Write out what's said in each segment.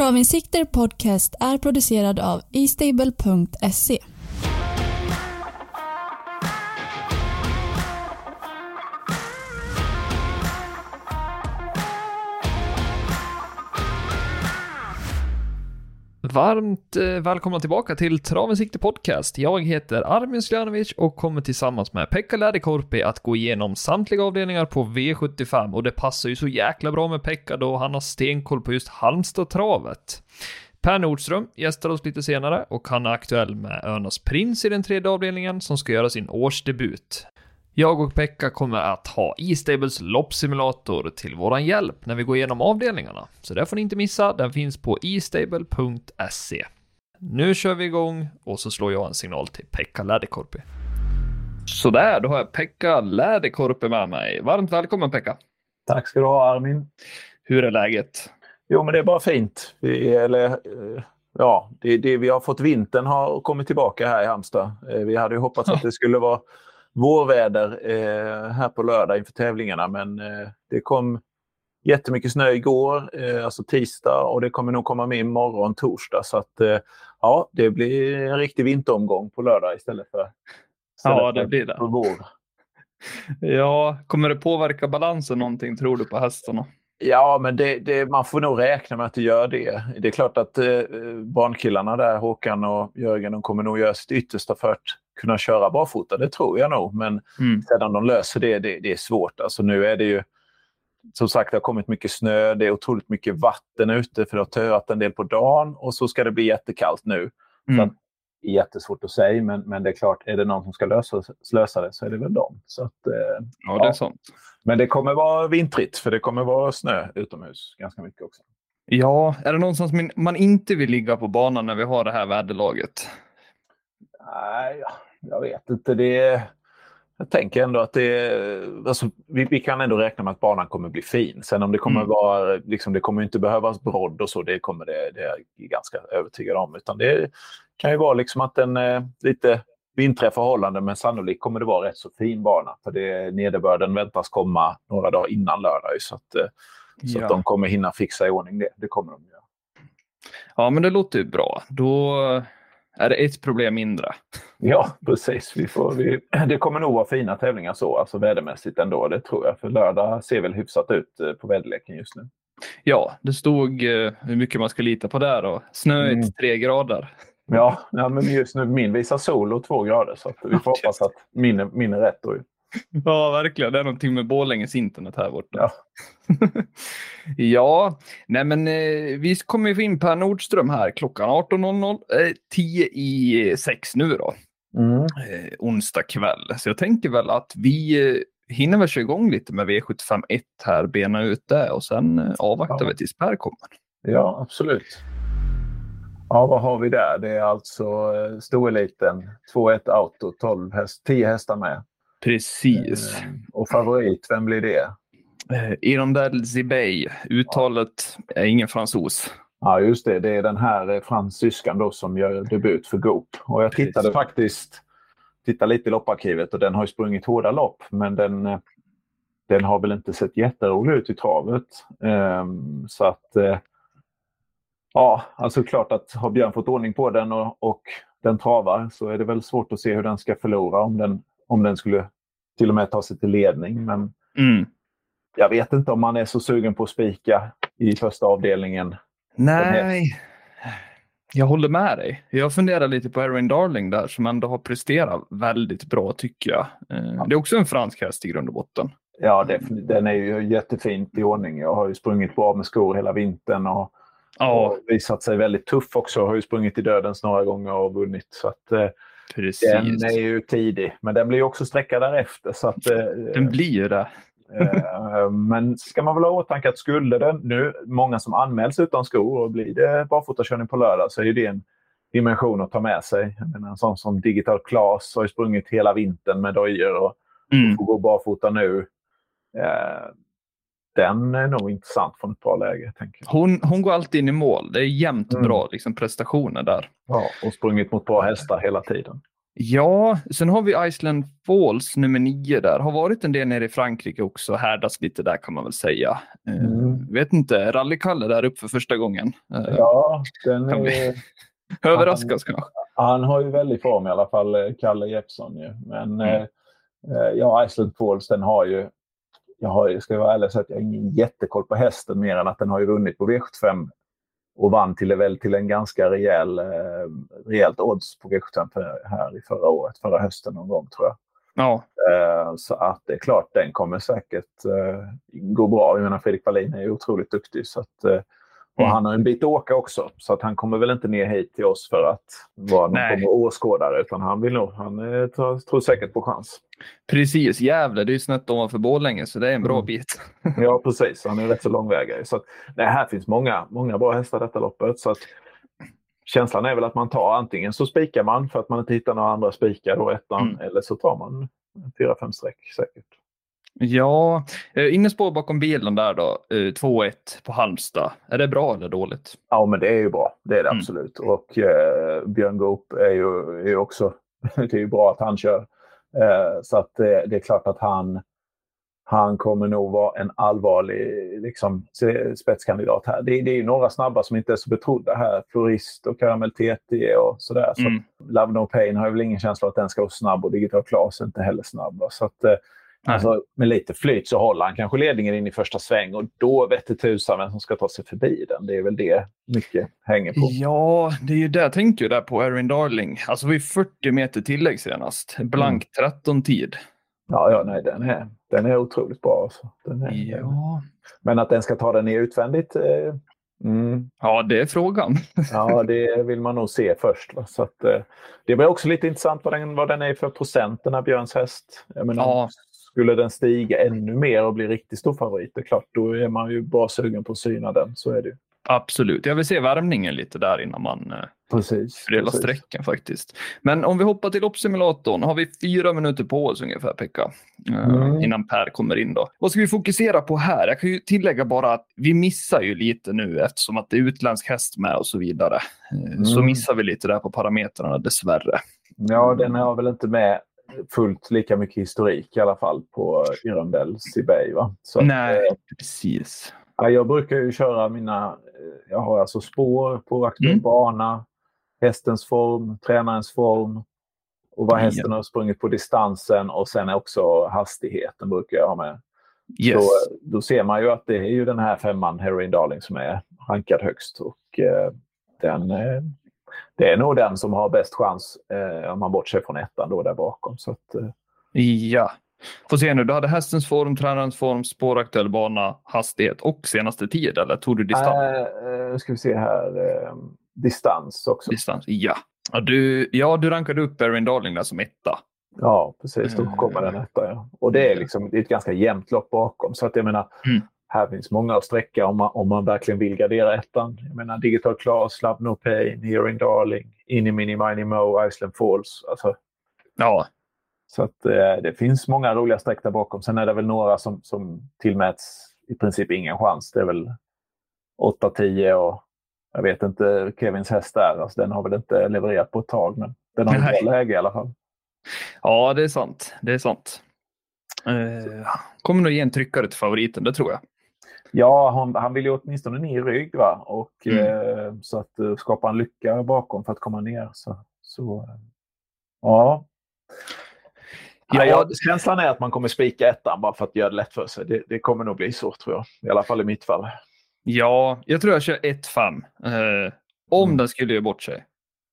Travinsikter Podcast är producerad av eStable.se. Varmt eh, välkomna tillbaka till Travens Sikte Podcast. Jag heter Armin Sljanovic och kommer tillsammans med Pekka Läderkorpi att gå igenom samtliga avdelningar på V75 och det passar ju så jäkla bra med Pekka då han har stenkoll på just Halmstad-travet. Per Nordström gästar oss lite senare och han är aktuell med Örnas Prins i den tredje avdelningen som ska göra sin årsdebut. Jag och Pekka kommer att ha E-Stables loppsimulator till våran hjälp när vi går igenom avdelningarna. Så det får ni inte missa, den finns på estable.se. Nu kör vi igång och så slår jag en signal till Pekka Läderkorpi. Sådär, då har jag Pekka Läderkorpi med mig. Varmt välkommen Pekka! Tack ska du ha Armin! Hur är läget? Jo, men det är bara fint. Vi, eller, eh, ja, det, det, vi har fått vintern har kommit tillbaka här i Halmstad. Eh, vi hade ju hoppats att det skulle vara vårväder eh, här på lördag inför tävlingarna men eh, det kom jättemycket snö igår, eh, alltså tisdag och det kommer nog komma med imorgon torsdag så att eh, ja, det blir en riktig vinteromgång på lördag istället för, istället ja, det blir det. för vår. Ja, kommer det påverka balansen någonting tror du på hästarna? Ja, men det, det, man får nog räkna med att det gör det. Det är klart att eh, barnkillarna där, Håkan och Jörgen, de kommer nog göra sitt yttersta för att kunna köra barfota. Det tror jag nog. Men mm. sedan de löser det, det, det är svårt. Alltså nu är det ju som sagt, det har kommit mycket snö, det är otroligt mycket vatten ute för det har töat en del på dagen och så ska det bli jättekallt nu. Mm. Så det är jättesvårt att säga, men, men det är klart, är det någon som ska lösa, lösa det så är det väl dem. Så att, eh, ja, det är sant. Men det kommer vara vintrigt, för det kommer vara snö utomhus ganska mycket också. Ja, är det någonstans man inte vill ligga på banan när vi har det här väderlaget? Nej, jag vet inte. Det jag tänker ändå att det alltså, vi, vi, kan ändå räkna med att banan kommer bli fin. Sen om det kommer mm. vara, liksom, det kommer inte behövas brodd och så, det kommer det, det är jag ganska övertygad om. Utan det kan ju vara liksom att den eh, lite vintriga förhållanden, men sannolikt kommer det vara rätt så fin bana. För det, nederbörden väntas komma några dagar innan lördag. Så att, eh, så ja. att de kommer hinna fixa i ordning det. Det kommer de göra. Ja, men det låter ju bra. Då är det ett problem mindre. Ja, precis. Vi får, vi, det kommer nog vara fina tävlingar så, alltså vädermässigt ändå. Det tror jag. För lördag ser väl hyfsat ut eh, på väderleken just nu. Ja, det stod uh, hur mycket man ska lita på där och snöigt mm. tre grader. Ja, ja, men just nu min visar sol och två grader så vi får hoppas att min, min är rätt. Då. Ja, verkligen. Det är någonting med Borlänges internet här borta. Ja, ja nej men eh, vi kommer få in Per Nordström här klockan 18.00. Eh, 10 i 6 nu då. Mm. Eh, onsdag kväll. Så jag tänker väl att vi eh, hinner väl köra igång lite med V75 1 här, bena ut det och sen eh, avvaktar ja. vi tills Per kommer. Ja, absolut. Ja, vad har vi där? Det är alltså eh, stoeliten, 2-1 auto, 12 häst, 10 hästar med. Precis. Eh, och favorit, vem blir det? Eh, Irondel Zibey. Uttalet är ingen fransos. Ja, just det. Det är den här eh, fransyskan då som gör debut för Goop. Och jag tittade faktiskt tittade lite i lopparkivet och den har ju sprungit hårda lopp, men den, eh, den har väl inte sett jätterolig ut i travet. Um, så att Ja, alltså klart att har Björn fått ordning på den och, och den travar så är det väl svårt att se hur den ska förlora om den om den skulle till och med ta sig till ledning. Men mm. jag vet inte om man är så sugen på att spika i första avdelningen. Nej, jag håller med dig. Jag funderar lite på Erin Darling där som ändå har presterat väldigt bra tycker jag. Eh, det är också en fransk häst i grund och botten. Ja, det, den är ju jättefint i ordning. Jag har ju sprungit bra med skor hela vintern och, ja. och visat sig väldigt tuff också. Jag har ju sprungit i dödens några gånger och vunnit. Så att, eh, Precis. Den är ju tidig, men den blir också sträcka därefter. Så att, eh, den blir ju det. Eh, men ska man väl ha i åtanke att skulle det nu, många som anmäls utan skor och blir det barfotakörning på lördag så är det en dimension att ta med sig. Jag menar, en sån som Digital Class har ju sprungit hela vintern med dojor och mm. får gå barfota nu. Eh, den är nog intressant från ett bra läge. Tänker jag. Hon, hon går alltid in i mål. Det är jämnt mm. bra liksom, prestationer där. Ja, och sprungit mot bra hästar hela tiden. Ja, sen har vi Iceland Falls nummer nio där. Har varit en del nere i Frankrike också, härdats lite där kan man väl säga. Eh, mm. vet inte, rallykalle där upp för första gången. Eh, ja, den kan är... överraskas kanske. Han har ju väldigt form i alla fall, eh, Kalle Jeppsson ju. Men mm. eh, ja, Iceland Falls den har ju jag har, ska jag vara ärlig säga att jag har ingen jättekoll på hästen mer än att den har ju vunnit på V75 och vann till, väl till en ganska rejäl, eh, rejält odds på V75 här i förra året, förra hösten någon gång tror jag. Ja. Eh, så att det är klart, den kommer säkert eh, gå bra. Jag menar Fredrik Wallin är ju otroligt duktig. Så att, eh, och mm. han har en bit att åka också, så att han kommer väl inte ner hit till oss för att vara någon form av åskådare, utan han vill nog, han eh, tror, tror säkert på chans. Precis, Gävle, det är ju snett ovanför Borlänge, så det är en bra mm. bit. ja, precis. Han är rätt så långväga. Så att, nej, här finns många, många bra hästar detta loppet. Så att, känslan är väl att man tar antingen så spikar man för att man inte hittar några andra spikar då ettan, mm. eller så tar man fyra, fem streck säkert. Ja, eh, innespår bakom bilen där då, 2-1 eh, på Halmstad. Är det bra eller dåligt? Ja, men det är ju bra. Det är det mm. absolut. Och eh, Björn Goop är ju, är också... det är ju bra att han kör. Eh, så att det, det, är klart att han, han kommer nog vara en allvarlig liksom, spetskandidat här. Det, det är ju några snabba som inte är så betrodda här. Florist och Caramel TT och sådär. Så mm. Love No Pain har jag väl ingen känsla att den ska vara snabb och Digital Class är inte heller snabb. Så att, eh, Alltså, med lite flyt så håller han kanske ledningen in i första sväng och då vette tusan vem som ska ta sig förbi den. Det är väl det mycket hänger på. Ja, det är ju det jag tänkte ju där på Erin Darling. Alltså vi 40 meter tillägg senast. Blank 13-tid. Mm. Ja, ja, nej, den är, den är otroligt bra. Alltså. Den är, ja. Men att den ska ta den i utvändigt eh, Mm. Ja, det är frågan. ja, det vill man nog se först. Va? Så att, eh, det blir också lite intressant vad den, vad den är för procent, den här Björns häst. Jag menar, ja. Skulle den stiga ännu mer och bli riktigt stor favorit, det är klart, då är man ju bara sugen på att syna den. Så är det Absolut. Jag vill se värmningen lite där innan man eh, precis, fördelar sträckan faktiskt. Men om vi hoppar till loppsimulatorn har vi fyra minuter på oss ungefär Pekka. Eh, mm. Innan Per kommer in då. Vad ska vi fokusera på här? Jag kan ju tillägga bara att vi missar ju lite nu eftersom att det är utländsk häst med och så vidare. Eh, mm. Så missar vi lite där på parametrarna dessvärre. Ja, den har väl inte med fullt lika mycket historik i alla fall på Irondell Sibey. Nej, att, eh, precis. Ja, jag brukar ju köra mina, eh, jag har alltså spår på aktuell mm. bana, hästens form, tränarens form och vad hästen har sprungit på distansen och sen också hastigheten brukar jag ha med. Yes. Så, då ser man ju att det är ju den här femman, Heroin Darling, som är rankad högst. Och eh, den, eh, det är nog den som har bäst chans eh, om man bortser från ettan då där bakom. Så att, eh. Ja. Får se nu, du hade hästens form, tränarens form, spåraktuell bana, hastighet och senaste tid eller tog du distans? Äh, ska vi se här. Eh, distans också. Distans, ja. Ja, du, ja, du rankade upp Erin Darling där som etta. Ja, precis. Då kommer den etta. Ja. Och det är, liksom, det är ett ganska jämnt lopp bakom. Så att jag menar, mm. Här finns många att sträcka om man, om man verkligen vill gardera ettan. Jag menar Digital Class, Love No Pain, Hearing Darling, Inni Mini Mini Mo, Iceland Falls. Alltså, ja. Så att eh, det finns många roliga streck där bakom. Sen är det väl några som, som tillmäts i princip ingen chans. Det är väl 8-10 och jag vet inte Kevins häst där. Alltså, den har väl inte levererat på ett tag, men den har ett bra läge i alla fall. Ja, det är sant. Det är sant. Eh, kommer nog ge en tryckare till favoriten, det tror jag. Ja, han, han vill ju åtminstone ner i rygg va? Och, mm. eh, så att uh, skapa en lycka bakom för att komma ner. Så, så uh, ja. Ja, ja, känslan är att man kommer spika ettan bara för att göra det lätt för sig. Det, det, kommer nog bli så tror jag. I alla fall i mitt fall. Ja, jag tror jag kör 1-5. Eh, om mm. den skulle göra bort sig.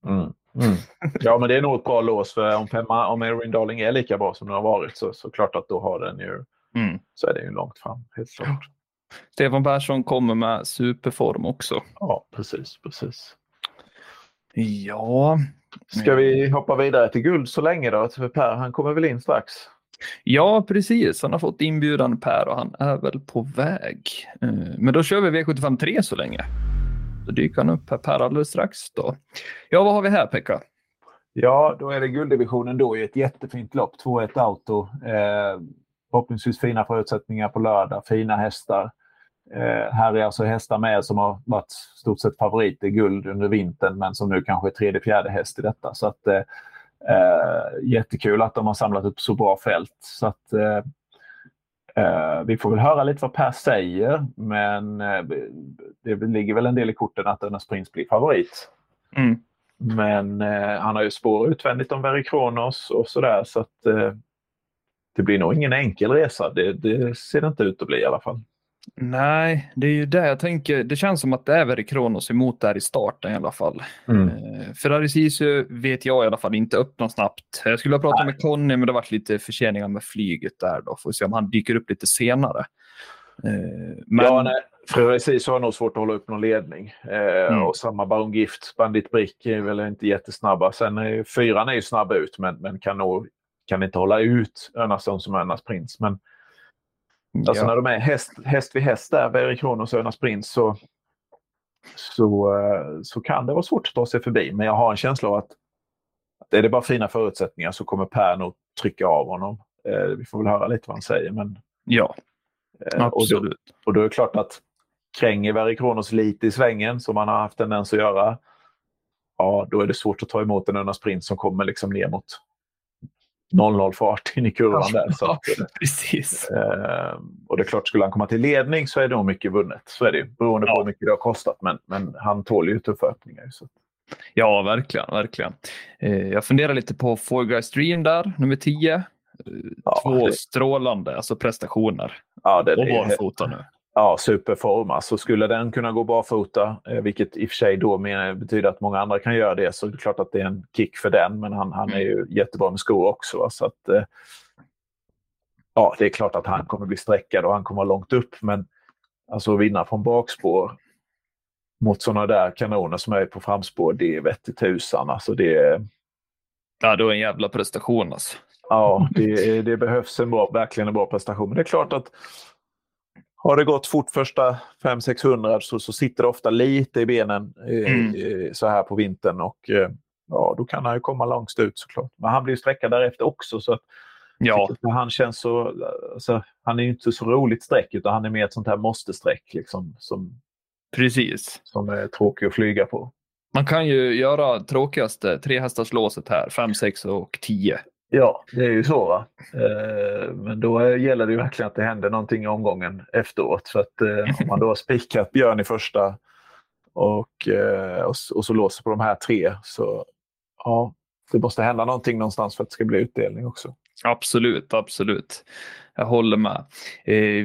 Mm. Mm. Ja, men det är nog ett bra lås. För om, femma, om Erin Darling är lika bra som den har varit så, så klart att då har den ju, mm. så är det ju långt fram. Helt klart. Stefan Persson kommer med superform också. Ja, precis, precis. Ja. Ska vi hoppa vidare till guld så länge då? För Per, han kommer väl in strax? Ja, precis. Han har fått inbjudan Per och han är väl på väg. Eh, men då kör vi V75 3 så länge. Då dyker han upp här Per alldeles strax då. Ja, vad har vi här Pekka? Ja, då är det gulddivisionen då i ett jättefint lopp. 2-1 auto. Eh, förhoppningsvis fina förutsättningar på lördag, fina hästar. Eh, här är alltså hästar med som har varit stort sett favoriter guld under vintern men som nu kanske är tredje, fjärde häst i detta. Så att, eh, Eh, jättekul att de har samlat upp så bra fält. Så att, eh, eh vi får väl höra lite vad Per säger, men det ligger väl en del i korten att Önas Prins blir favorit. Mm. Men han har ju spår utvändigt om Very Kronos och sådär så att det blir nog ingen enkel resa. Det, det, ser det inte ut att bli i alla fall. Nej, det är ju det jag tänker. Det känns som att det är Very Kronos emot där i starten i alla fall. Mm. Eh, Ferrari Sisu vet jag i alla fall inte öppnar snabbt. Jag skulle ha pratat Nej. med Conny, men det varit lite förseningar med flyget där då. Får se om han dyker upp lite senare. Eh, men... Ja, nej. Ferrari Sisu har nog svårt att hålla upp någon ledning. Eh, mm. Och samma Baron Gift, Bandit Brick är väl inte jättesnabba. Sen är fyran är ju snabb ut, men, men kan nog kan inte hålla ut Örnasson som Örnas Prins. Men Alltså ja. när de är häst, häst vid häst där, Very Kronos och Önas Prins, så, så, eh, så kan det vara svårt att ta sig förbi. Men jag har en känsla av att, att är det bara fina förutsättningar så kommer Per nog trycka av honom. Eh, vi får väl höra lite vad han säger. Men, ja, eh, absolut. Och då, och då är det klart att kränger Very Kronos lite i svängen, som han har haft tendens att göra, ja, då är det svårt att ta emot en Önas Prins som kommer liksom ner mot 0-0 fart in i kurvan där. Så att, Precis. Eh, och det är klart, skulle han komma till ledning så är det nog mycket vunnet. Så är det ju, beroende ja. på hur mycket det har kostat. Men, men han tål ju tuffa öppningar. Så. Ja, verkligen. verkligen. Eh, jag funderar lite på Four Guys Dream där, nummer 10. Eh, ja, Två det... strålande alltså prestationer. Ja, det, och barfota nu ja, superform. Alltså skulle den kunna gå barfota, eh, vilket i och för sig då betyder att många andra kan göra det, så är det klart att det är en kick för den. Men han, han är ju jättebra med skor också. Så att, eh, ja, det är klart att han kommer bli sträckad och han kommer långt upp. Men alltså att vinna från bakspår mot sådana där kanoner som är på framspår, det är vett i tusan. Alltså det Ja, då är en jävla prestation alltså. Ja, det, det behövs en bra, verkligen en bra prestation. Men det är klart att har det gått fort första 500-600 så, så sitter det ofta lite i benen eh, mm. så här på vintern och eh, ja, då kan han ju komma långt ut såklart. Men han blir ju sträckad därefter också så att ja. han känns så, alltså, han är ju inte så roligt streck utan han är mer ett sånt här måste-streck liksom, som, Precis. som är tråkig att flyga på. Man kan ju göra tråkigaste tre hästars låset här, 5, 6 och 10. Ja, det är ju så. Va? Eh, men då gäller det ju verkligen att det händer någonting i omgången efteråt. Så att eh, om man då har spikat Björn i första och, eh, och, så låser på de här tre så ja, det måste hända någonting någonstans för att det ska bli utdelning också. Absolut, absolut. Jag håller med.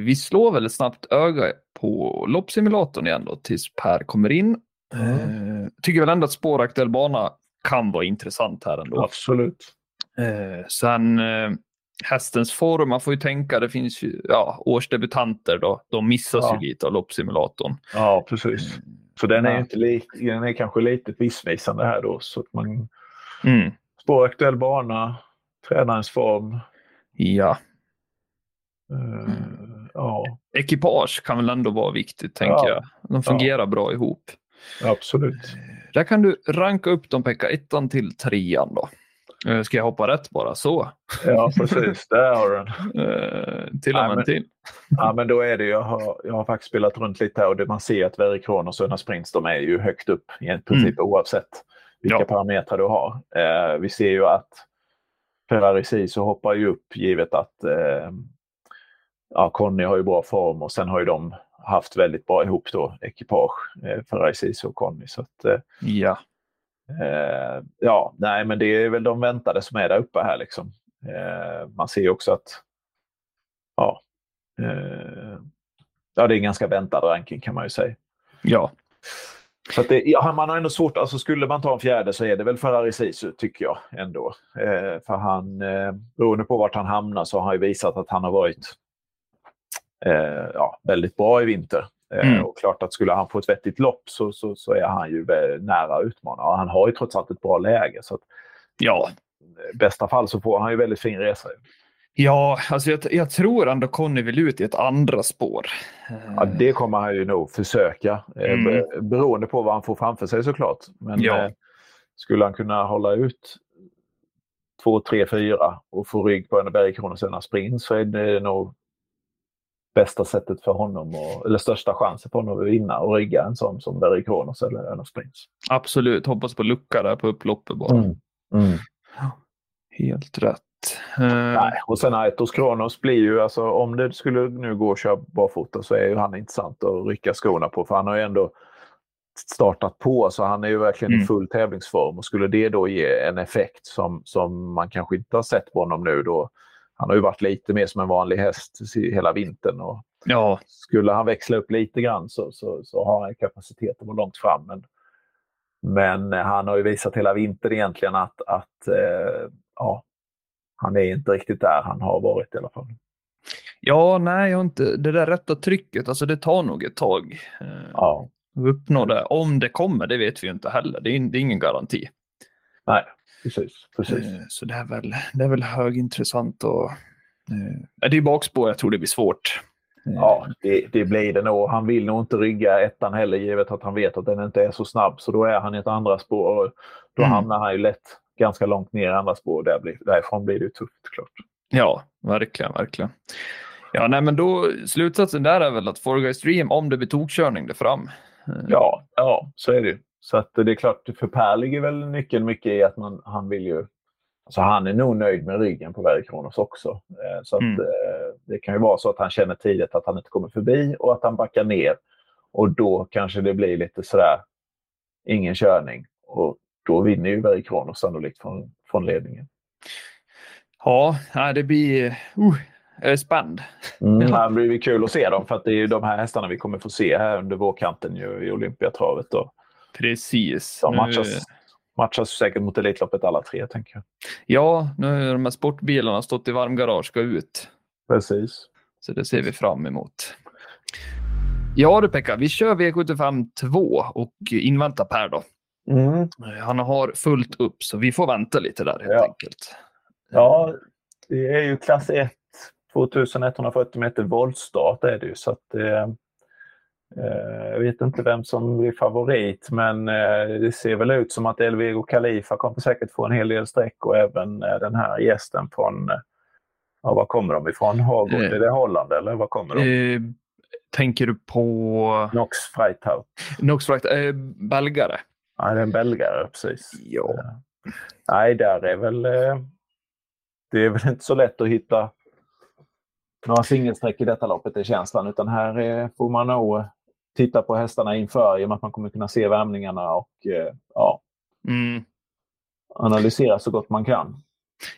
Vi slår väl ett snabbt öga på loppsimulatorn igen då tills Per kommer in. Mm. Tycker väl ändå att spåraktuell bana kan vara intressant här ändå. Absolut. Eh, sen eh, hästens form, man får ju tänka, det finns ju ja, årsdebutanter då, de missas ja. ju lite av loppsimulatorn. Ja, precis. Mm. Så den är, ja. inte li, den är kanske lite missvisande här då. Så att man, mm. Spåraktuell bana, tränarens form. Ja. Uh, mm. ja. Ekipage kan väl ändå vara viktigt, tänker ja. jag. De fungerar ja. bra ihop. Absolut. Eh, där kan du ranka upp dem, Pekka, ettan till trean då. Eh, ska jag hoppa rätt bara så? Ja, precis. Där har du den. Uh, till och med till. ja, men då är det jag har, jag har faktiskt spelat runt lite här och det man ser att Very Kronos och Öna Sprints de är ju högt upp i princip mm. oavsett vilka ja. parametrar du har. Uh, vi ser ju att Ferrari Sisu hoppar ju upp givet att uh, ja, Conny har ju bra form och sen har ju de haft väldigt bra ihop då, ekipage, eh, Ferrari Sisu och Conny. Så att, ja. Eh, ja, nej, men det är väl de väntade som är där uppe här. Liksom. Eh, man ser ju också att ja, eh, ja, det är en ganska väntad ranking kan man ju säga. Ja. Så det, ja, man har ändå svårt, alltså skulle man ta en fjärde så är det väl Ferrari Sisu tycker jag ändå. Eh, för han, eh, beroende på vart han hamnar så har han ju visat att han har varit eh, ja, väldigt bra i vinter. Eh, mm. Och klart att skulle han få ett vettigt lopp så, så, så är han ju nära utmanare. Och han har ju trots allt ett bra läge. Så att, ja. I bästa fall så får han ju väldigt fin resa. Ja, alltså jag, jag tror ändå Conny vill ut i ett andra spår. Ja, det kommer han ju nog försöka. Eh, mm. Beroende på vad han får framför sig såklart. Men ja. eh, skulle han kunna hålla ut två, tre, fyra och få rygg på en bergkronosönernas sprint så är det nog bästa sättet för honom, och, eller största chansen för honom att vinna och rigga en sån som Barry Kronos eller Önos Prince. Absolut, hoppas på lucka där på upploppet bara. Mm. Mm. Helt rätt. Uh... Nej, och sen Aitos Kronos blir ju, alltså om det skulle nu gå att köra barfota så är ju han intressant att rycka skorna på för han har ju ändå startat på så han är ju verkligen mm. i full tävlingsform och skulle det då ge en effekt som, som man kanske inte har sett på honom nu då han har ju varit lite mer som en vanlig häst hela vintern och ja. skulle han växla upp lite grann så, så, så har han kapacitet att vara långt fram. Men, men han har ju visat hela vintern egentligen att, att eh, ja, han är inte riktigt där han har varit i alla fall. Ja, nej, jag inte. det där rätta trycket, alltså det tar nog ett tag. Eh, ja. Uppnå det. Om det kommer, det vet vi ju inte heller. Det är, det är ingen garanti. Nej, precis. precis. Eh, så det är väl, det är väl högintressant och eh, det är bakspår, jag tror det blir svårt. Ja, det, det, blir det nog. Han vill nog inte rygga ettan heller givet att han vet att den inte är så snabb. Så då är han i ett andra spår och då mm. hamnar han ju lätt ganska långt ner i andra spår. Där blir, därifrån blir det tufft klart. Ja, verkligen, verkligen. Ja, nej, men då slutsatsen där är väl att Four Guys Dream, om det blir tokkörning där fram. Ja, ja, så är det ju. Så att det är klart, för Per ligger väl nyckeln mycket i att man, han vill ju... Alltså han är nog nöjd med ryggen på Verikronos också. Eh, så att, mm. Eh, det kan ju vara så att han känner tidigt att han inte kommer förbi och att han backar ner. Och då kanske det blir lite sådär, ingen körning. Och då vinner ju Verikronos sannolikt från, från ledningen. Ja, det blir uh, spänd. Mm, det blir kul att se dem för att det är ju de här hästarna vi kommer få se här under vårkanten ju, i Olympiatravet. Då. Precis. De matchas, matchas säkert mot Elitloppet alla tre, tänker jag. Ja, nu har de här sportbilarna stått i varmgarage ska ut. Precis. Så det ser vi fram emot. Ja du Pekka, vi kör V75 2 och inväntar Per då. Mm. Han har fullt upp så vi får vänta lite där helt ja. enkelt. Ja, det är ju klass 1, 2140 meter voltstart är det ju så att eh, Eh, jag vet inte vem som blir favorit men eh, det ser väl ut som att Elvego Khalifa kommer säkert få en hel del streck och även eh, den här gästen från, ja var kommer de ifrån? Hagård, är det Holland eller var kommer de? Eh, tänker du på? Nox Freithout. Nox Freithout, eh, belgare. Ja, det är en belgare, precis. Ja. Nej, där är väl, det är väl inte så lätt att hitta några singelsträck i detta loppet är känslan, utan här får man nog titta på hästarna inför i och med att man kommer kunna se värmningarna och eh, ja, mm. analysera så gott man kan.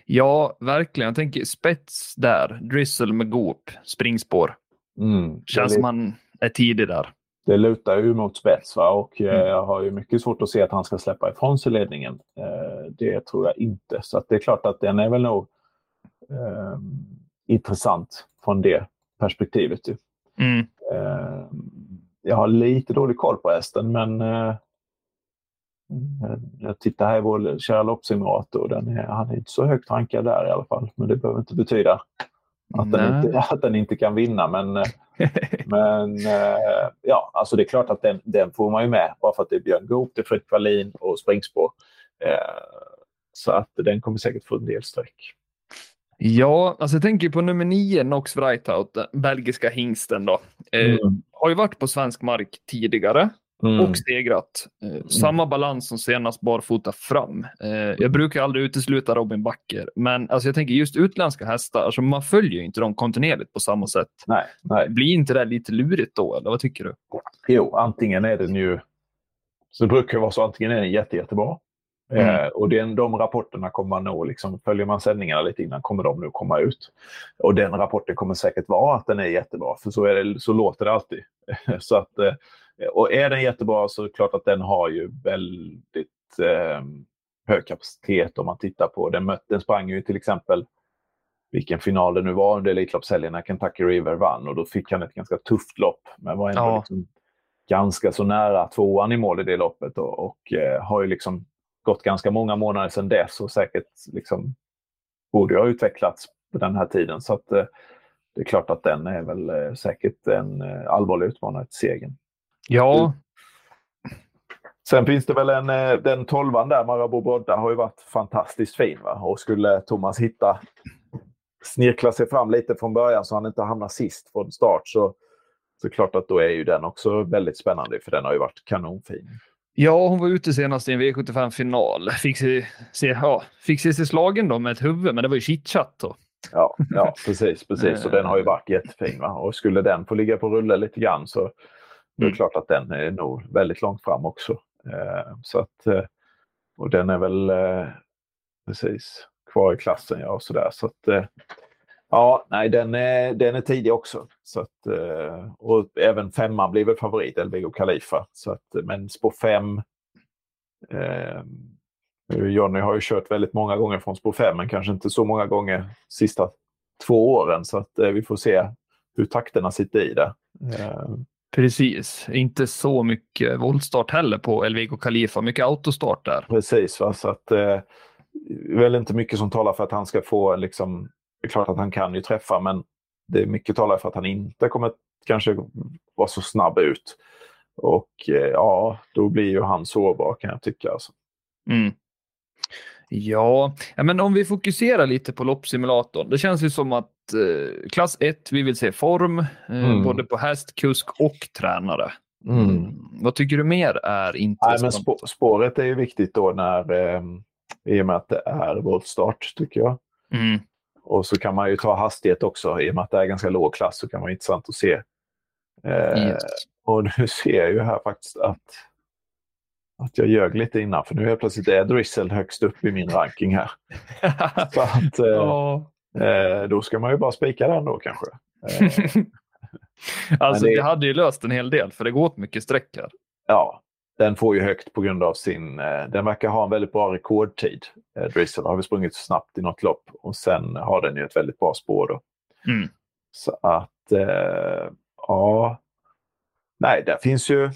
Ja, verkligen. Jag tänker spets där, Drizzle med Goop, springspår. Mm. Känns som han är tidig där. Det lutar ju mot spets va? och eh, mm. jag har ju mycket svårt att se att han ska släppa ifrån sig ledningen. Eh, det tror jag inte. Så det är klart att den är väl nog eh, intressant från det perspektivet. Mm. Eh, jag har lite dålig koll på hästen men eh, jag tittar här i vår kära loppsimulator. Den är, han är inte så högt rankad där i alla fall. Men det behöver inte betyda att, den inte, att den inte kan vinna. Men, eh, men eh, ja, alltså det är klart att den, den får man ju med bara för att det är Björn Goop, det är Fredrik Wallin och springspår. Så att den kommer säkert få en del streck. Ja, alltså jag tänker på nummer nio, Nox Wrightout, belgiska hingsten då. Mm har ju varit på svensk mark tidigare mm. och stegrat. Eh, mm. samma balans som senast barfota fram. Eh, jag brukar aldrig utesluta Robin Backer, men alltså jag tänker just utländska hästar, alltså man följer ju inte dem kontinuerligt på samma sätt. Nej, nej. Blir inte det lite lurigt då, eller vad tycker du? Jo, antingen är den ju... Så det brukar vara så, antingen är den jätte, jättebra Mm. Eh, och den, de rapporterna kommer man nog, liksom, följer man sändningarna lite innan, kommer de nu komma ut. Och den rapporten kommer säkert vara att den är jättebra, för så, är det, så låter det alltid. så att, eh, och är den jättebra så är det klart att den har ju väldigt eh, hög kapacitet om man tittar på den. Den sprang ju till exempel vilken final det nu var under Elitloppshelgen när Kentucky River vann och då fick han ett ganska tufft lopp. Men var ändå ja. liksom ganska så nära tvåan i mål i det loppet och, och eh, har ju liksom gått ganska många månader sedan dess och säkert liksom borde ha utvecklats på den här tiden. Så att, eh, det är klart att den är väl eh, säkert en eh, allvarlig utmanare till segern. Ja. Sen finns det väl en, den tolvan där, Marabou Brodda, har ju varit fantastiskt fin. Va? Och skulle Thomas hitta, snirkla sig fram lite från början så han inte hamnar sist från start så, så klart att då är ju den också väldigt spännande för den har ju varit kanonfin. Ja, hon var ute senast i en V75-final. Fick se, se, ja, fick se sig slagen då med ett huvud, men det var ju chitchat då. Ja, ja precis, precis. Och den har ju varit jättefin. Va? Och skulle den få ligga på rulle lite grann så det är mm. klart att den är nog väldigt långt fram också. Eh, så att, eh, och den är väl eh, precis kvar i klassen ja, och sådär. Så att, eh, ja, nej, den är, den är tidig också. Så att, eh, och även femman blir väl favorit, Elvigo Khalifa. Så att, men spår fem eh, Jonny har ju kört väldigt många gånger från spår 5, men kanske inte så många gånger sista två åren. Så att eh, vi får se hur takterna sitter i det. Eh. Precis, inte så mycket voltstart heller på Elvigo Khalifa, mycket autostart där. Precis, va? så att eh, väl inte mycket som talar för att han ska få liksom, det är klart att han kan ju träffa, men det är mycket talar för att han inte kommer kanske vara så snabb ut. Och eh, ja, då blir ju han sårbar kan jag tycka. Alltså. Mm. Ja, men om vi fokuserar lite på loppsimulatorn. Det känns ju som att eh, klass 1, vi vill se form, eh, mm. både på häst, kusk och tränare. Mm. mm. Vad tycker du mer är intressant? Nej, men spå spåret är ju viktigt då när, eh, i och med att det är voltstart, tycker jag. Mm. Och så kan man ju ta hastighet också, i och med att det är ganska låg klass så kan vara intressant att se. Eh. Och nu ser jag ju här faktiskt att att jag ljög lite innan, för nu är plötsligt är Drizzle högst upp i min ranking här. Så att, eh, eh, då ska man ju bara spika den då kanske. Eh, alltså det... det... hade ju löst en hel del, för det går åt mycket streck här. Ja, den får ju högt på grund av sin... Eh, den verkar ha en väldigt bra rekordtid. Eh, Drizzle har väl sprungit snabbt i något lopp och sen har den ju ett väldigt bra spår då. Mm. Så att, eh, ja... Nej, där finns ju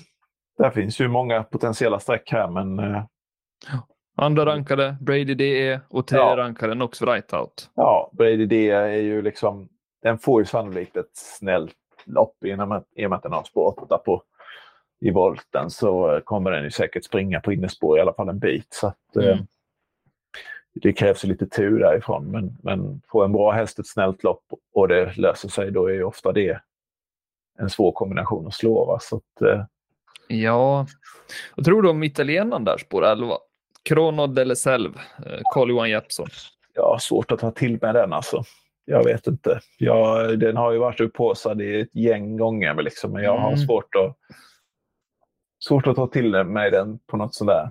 där finns ju många potentiella streck här, men... Eh... Andra rankade Brady DE och tredje ja. rankade Nox Rightout. Ja, Brady DE är ju liksom... Den får ju sannolikt ett snällt lopp i och med att den har spår 8 på i volten så kommer den ju säkert springa på innespår i alla fall en bit. Så att, eh, mm. det krävs lite tur därifrån. Men, men får en bra häst ett snällt lopp och det löser sig, då är ju ofta det en svår kombination att slå. Va? Så att, eh, Ja, vad tror du om italienaren där, spår 11? Crono delle Selve, eh, Carl-Johan Jeppsson. Ja, svårt att ta till med den alltså. Jag vet inte. Jag, den har ju varit upphåsad i ett gäng gånger, liksom, men jag har mm. svårt att svårt att ta till mig den på något sådär.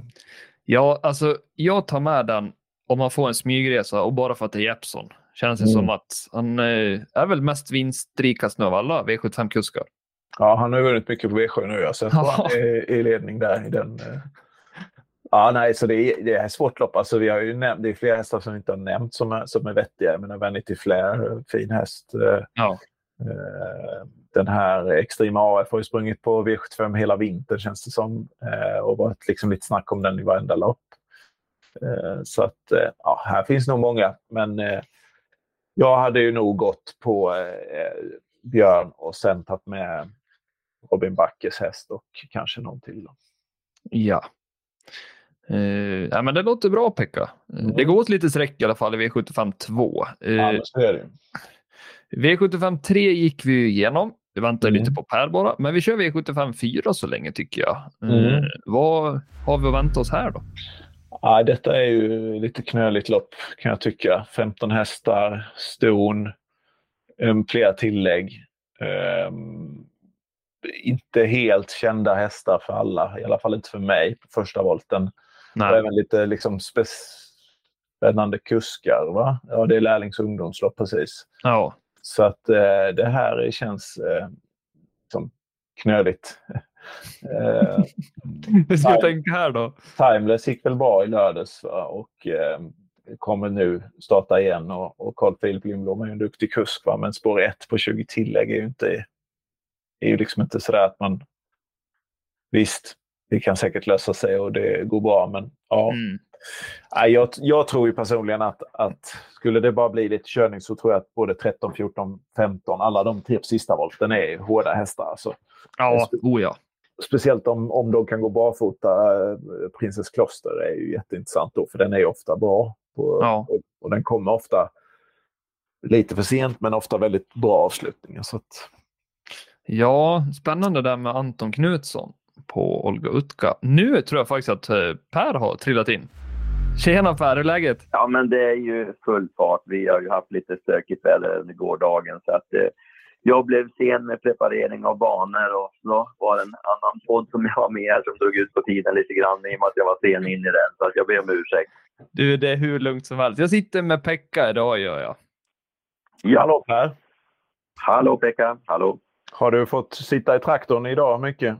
Ja, alltså jag tar med den om man får en smygresa och bara för att det är Jeppsson. Känns det mm. som att han eh, är väl mest vinstrikast nu av alla V75-kuskar. Ja, han har vunnit mycket på V7 nu. Jag tror han är i ledning där. I den, eh. Ja, nej, så det är, det är svårt lopp. Alltså, vi har ju nämnt, det är flera hästar som vi inte har nämnt som är, som är vettiga. Jag menar Vanity Flair, fin häst. Eh, ja. Eh, den här Extrema AF har ju sprungit på V75 hela vintern känns det som. Och varit liksom lite snack om den i varenda lopp. Så att ja, här finns nog många. Men jag hade ju nog gått på Björn och sen tagit med Robin Backes häst och kanske någon till. Då. Ja. Uh, ja, men det låter bra Pekka. Mm. Det går åt lite sträck i alla fall i V75 2. Uh, ja, V75 3 gick vi igenom. Vi väntar mm. lite på Per bara, men vi kör V75 4 så länge tycker jag. Mm. Uh, vad har vi att vänta oss här då? Ja, detta är ju lite knöligt lopp kan jag tycka. 15 hästar, ston, flera tillägg. Um, inte helt kända hästar för alla, i alla fall inte för mig på första volten. Nej. Och även lite liksom spännande kuskar. Va? Ja, det är lärlings ungdomslopp precis. Ja. Så att eh, det här känns eh, som knöligt. eh, Hur ska jag tänka här då? Timeless gick väl bra i lördags va? och eh, kommer nu starta igen och, och Carl Philip Lindblom är ju en duktig kusk. Va? Men spår 1 på 20 tillägg är ju inte är ju liksom inte sådär att man... Visst, det kan säkert lösa sig och det går bra, men ja. Mm. Jag, jag tror ju personligen att, att skulle det bara bli lite körning så tror jag att både 13, 14, 15, alla de tre sista volten är hårda hästar. Alltså. Ja, oh ja. Speciellt om, om de kan gå barfota. Eh, Princess Kloster är ju jätteintressant då, för den är ofta bra. På, ja. och, och, den kommer ofta lite för sent, men ofta väldigt bra avslutningar. Så att, Ja, spännande där med Anton Knutsson. på Olga Utka. Nu tror jag faktiskt att eh, Per har trillat in. Tjena Per, hur är läget? Ja, men det är ju full fart. Vi har ju haft lite stökigt väder under gårdagen så att eh, jag blev sen med preparering av banor och så var det en annan podd som jag var med här som drog ut på tiden lite grann i och med att jag var sen in i den. Så att jag ber om ursäkt. Du, det är hur lugnt som helst. Jag sitter med Pekka idag gör jag. Ja. Hallå Per! Hallå Pekka! Hallå! Har du fått sitta i traktorn idag mycket?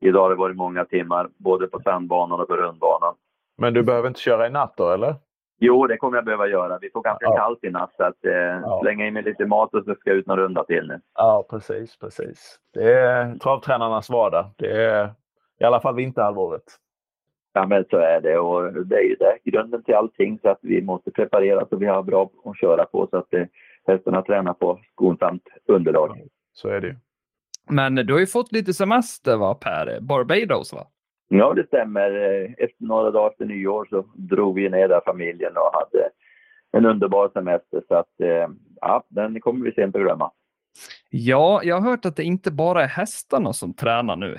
Idag har det varit många timmar, både på sandbanan och på rundbanan. Men du behöver inte köra i natt då, eller? Jo, det kommer jag behöva göra. Vi får ganska ja. kallt i natt så att eh, ja. slänga in mig lite mat och så ska jag ut några runda till nu. Ja, precis, precis. Det är travtränarnas vardag. Det är i alla fall vinterhalvåret. Ja, men så är det och det är ju det grunden till allting så att vi måste preparera så vi har bra att köra på så att eh, hästarna tränar på skonsamt underlag. Ja, så är det ju. Men du har ju fått lite semester va Per? Barbados va? Ja, det stämmer. Efter några dagar efter nyår så drog vi ner där familjen och hade en underbar semester. Så att, eh, ja, den kommer vi sent att glömma. Ja, jag har hört att det inte bara är hästarna som tränar nu.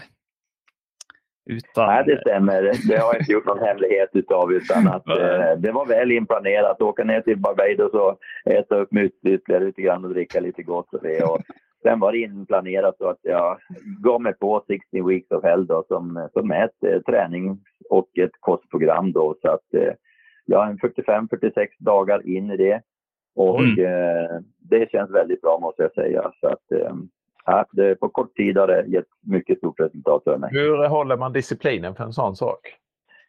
Utan... Nej, det stämmer. Det har jag inte gjort någon hemlighet utav. Utan att, eh, det var väl inplanerat. Åka ner till Barbados och äta upp mycket ytterligare lite grann och dricka lite gott och det. Och sen var det inplanerat så att jag gav mig på 16 Weeks of Hell då, som, som är ett eh, träning och ett kostprogram. Då, så att, eh, jag är 45-46 dagar in i det. Och mm. eh, det känns väldigt bra måste jag säga. Så att, eh, Ja, det, på kort tid har det gett mycket stort resultat för mig. Hur håller man disciplinen för en sån sak?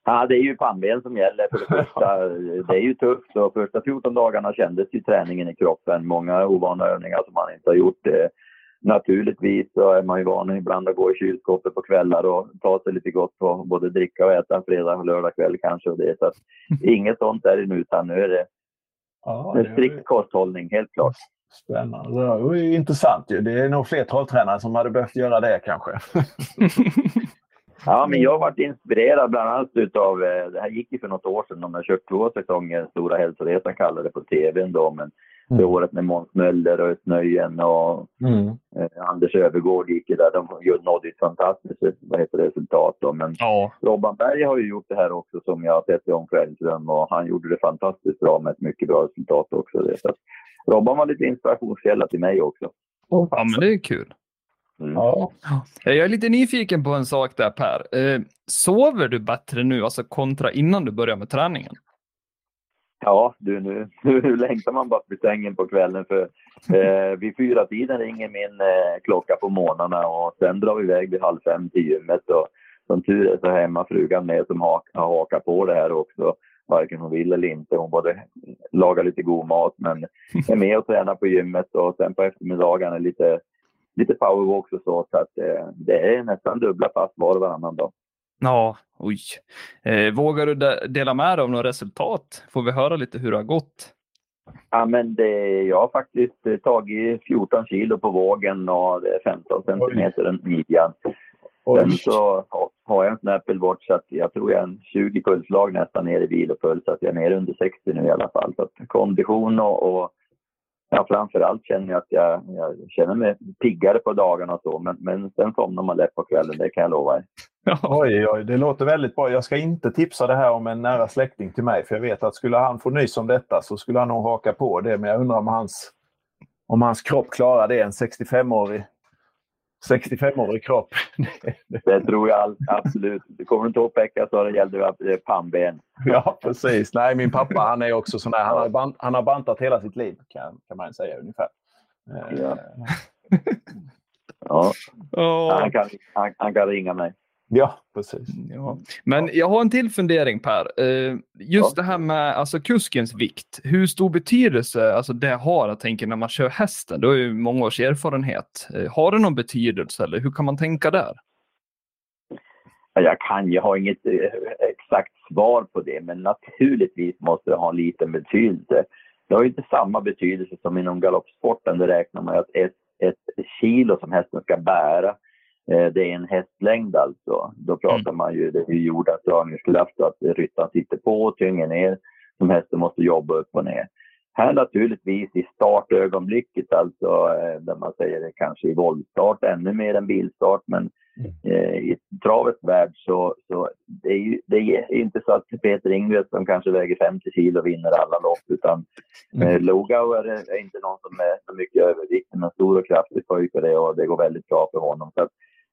Ja, det är ju pannben som gäller för det första. det är ju tufft och första 14 dagarna kändes ju träningen i kroppen. Många ovana övningar som man inte har gjort. Eh, naturligtvis så är man ju van ibland att gå i kylskåpet på kvällar och ta sig lite gott på både dricka och äta fredag och lördag kväll kanske. Och det. Så att, inget sånt är det nu utan nu är det ja, en strikt kosthållning helt klart. Spännande. Det var ju intressant ju. Det är nog fler travtränare som hade behövt göra det kanske. ja, men jag har varit inspirerad bland annat utav, eh, det här gick ju för något år sedan, de har kört två säsonger, Stora hälsoresan kallade det på tv då, men mm. det året med Måns Möller och Snöjen och mm. eh, Anders Övergård gick ju där. De nådde ett fantastiskt vad heter det, resultat. Då. Men ja. Robban Berg har ju gjort det här också som jag har sett i omklädningsrum och han gjorde det fantastiskt bra med ett mycket bra resultat också. Det. Så Robban var lite inspirationskälla till mig också. Ja, men det är kul. Mm. Ja. Jag är lite nyfiken på en sak där Per. Eh, sover du bättre nu, alltså kontra innan du började med träningen? Ja, du, nu, nu längtar man bara till sängen på kvällen för eh, vid fyra tiden ringer min eh, klocka på morgnarna och sen drar vi iväg vid halv fem till gymmet och som tur är så har hemmafrugan med som har, har hakat på det här också varken hon vill eller inte. Hon både lagar lite god mat men är med och tränar på gymmet och sen på eftermiddagarna lite, lite powerwalks och så. Så att, eh, det är nästan dubbla pass var och varannan dag. Ja, oj. Eh, vågar du dela med dig av några resultat? Får vi höra lite hur det har gått? Ja, men det, jag har faktiskt eh, tagit 14 kilo på vågen och det är 15 centimeter en midjan. Sen så har jag en sån här Apple Watch så att jag tror jag är en 20 pulslag nästan ner i vilopuls. Så att jag är nere under 60 nu i alla fall. Så att kondition och, och ja, framförallt känner jag att jag, jag, känner mig piggare på dagarna och så. Men, men sen somnar man lätt på kvällen, det kan jag lova er. Oj, oj, det låter väldigt bra. Jag ska inte tipsa det här om en nära släkting till mig. För jag vet att skulle han få nys om detta så skulle han nog haka på det. Men jag undrar om hans, om hans kropp klarar det, en 65-årig 65-årig kropp. det tror jag absolut. Du kommer inte ihåg Pekka så det gällde att det pannben. Ja, precis. Nej, min pappa han är också sån där. Han har, bant, han har bantat hela sitt liv kan, kan man säga ungefär. Ja. ja. Oh. Han, kan, han, han kan ringa mig. Ja, precis. Ja. Men jag har en till fundering Per. Eh, just ja. det här med alltså, kuskens vikt. Hur stor betydelse alltså, det har, jag tänker, när man kör hästen? Du har ju många års erfarenhet. Eh, har det någon betydelse eller hur kan man tänka där? Jag kan ju ha inget eh, exakt svar på det, men naturligtvis måste det ha en liten betydelse. Det har ju inte samma betydelse som inom galoppsporten. Där räknar man att ett, ett kilo som hästen ska bära det är en hästlängd alltså. Då pratar mm. man ju, det är jordas dragningskraft att ryttaren sitter på och tynger ner som hästen måste jobba upp och ner. Här naturligtvis i startögonblicket, alltså eh, där man säger det kanske i våldstart ännu mer än bilstart, men eh, i travets värld så, så det är ju det är inte så att Peter Ingves som kanske väger 50 kilo vinner alla lopp utan mm. eh, Logauer är inte någon som är så mycket övervikt men stor och kraftig pojke det och det går väldigt bra för honom. Så att,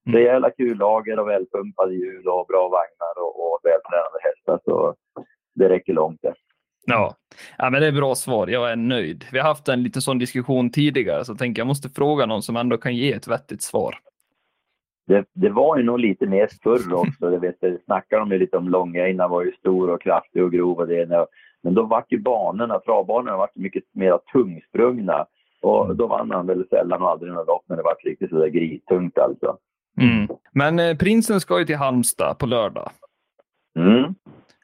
mm. Rejäla kullager och välpumpade hjul och bra vagnar och, och vältränade hästar så det räcker långt det. Ja. ja, men det är bra svar. Jag är nöjd. Vi har haft en liten sån diskussion tidigare, så jag tänker jag måste fråga någon som ändå kan ge ett vettigt svar. Det, det var ju nog lite mer förr också. Jag vet, det snackade de ju lite om Långeina var ju stor och kraftig och grov och det. Men då vart ju banorna, travbanorna vart mycket mer tungsprungna. Och då vann han väl sällan och aldrig några lopp när det vart riktigt sådär gristungt alltså. Mm. Men eh, prinsen ska ju till Halmstad på lördag. Mm.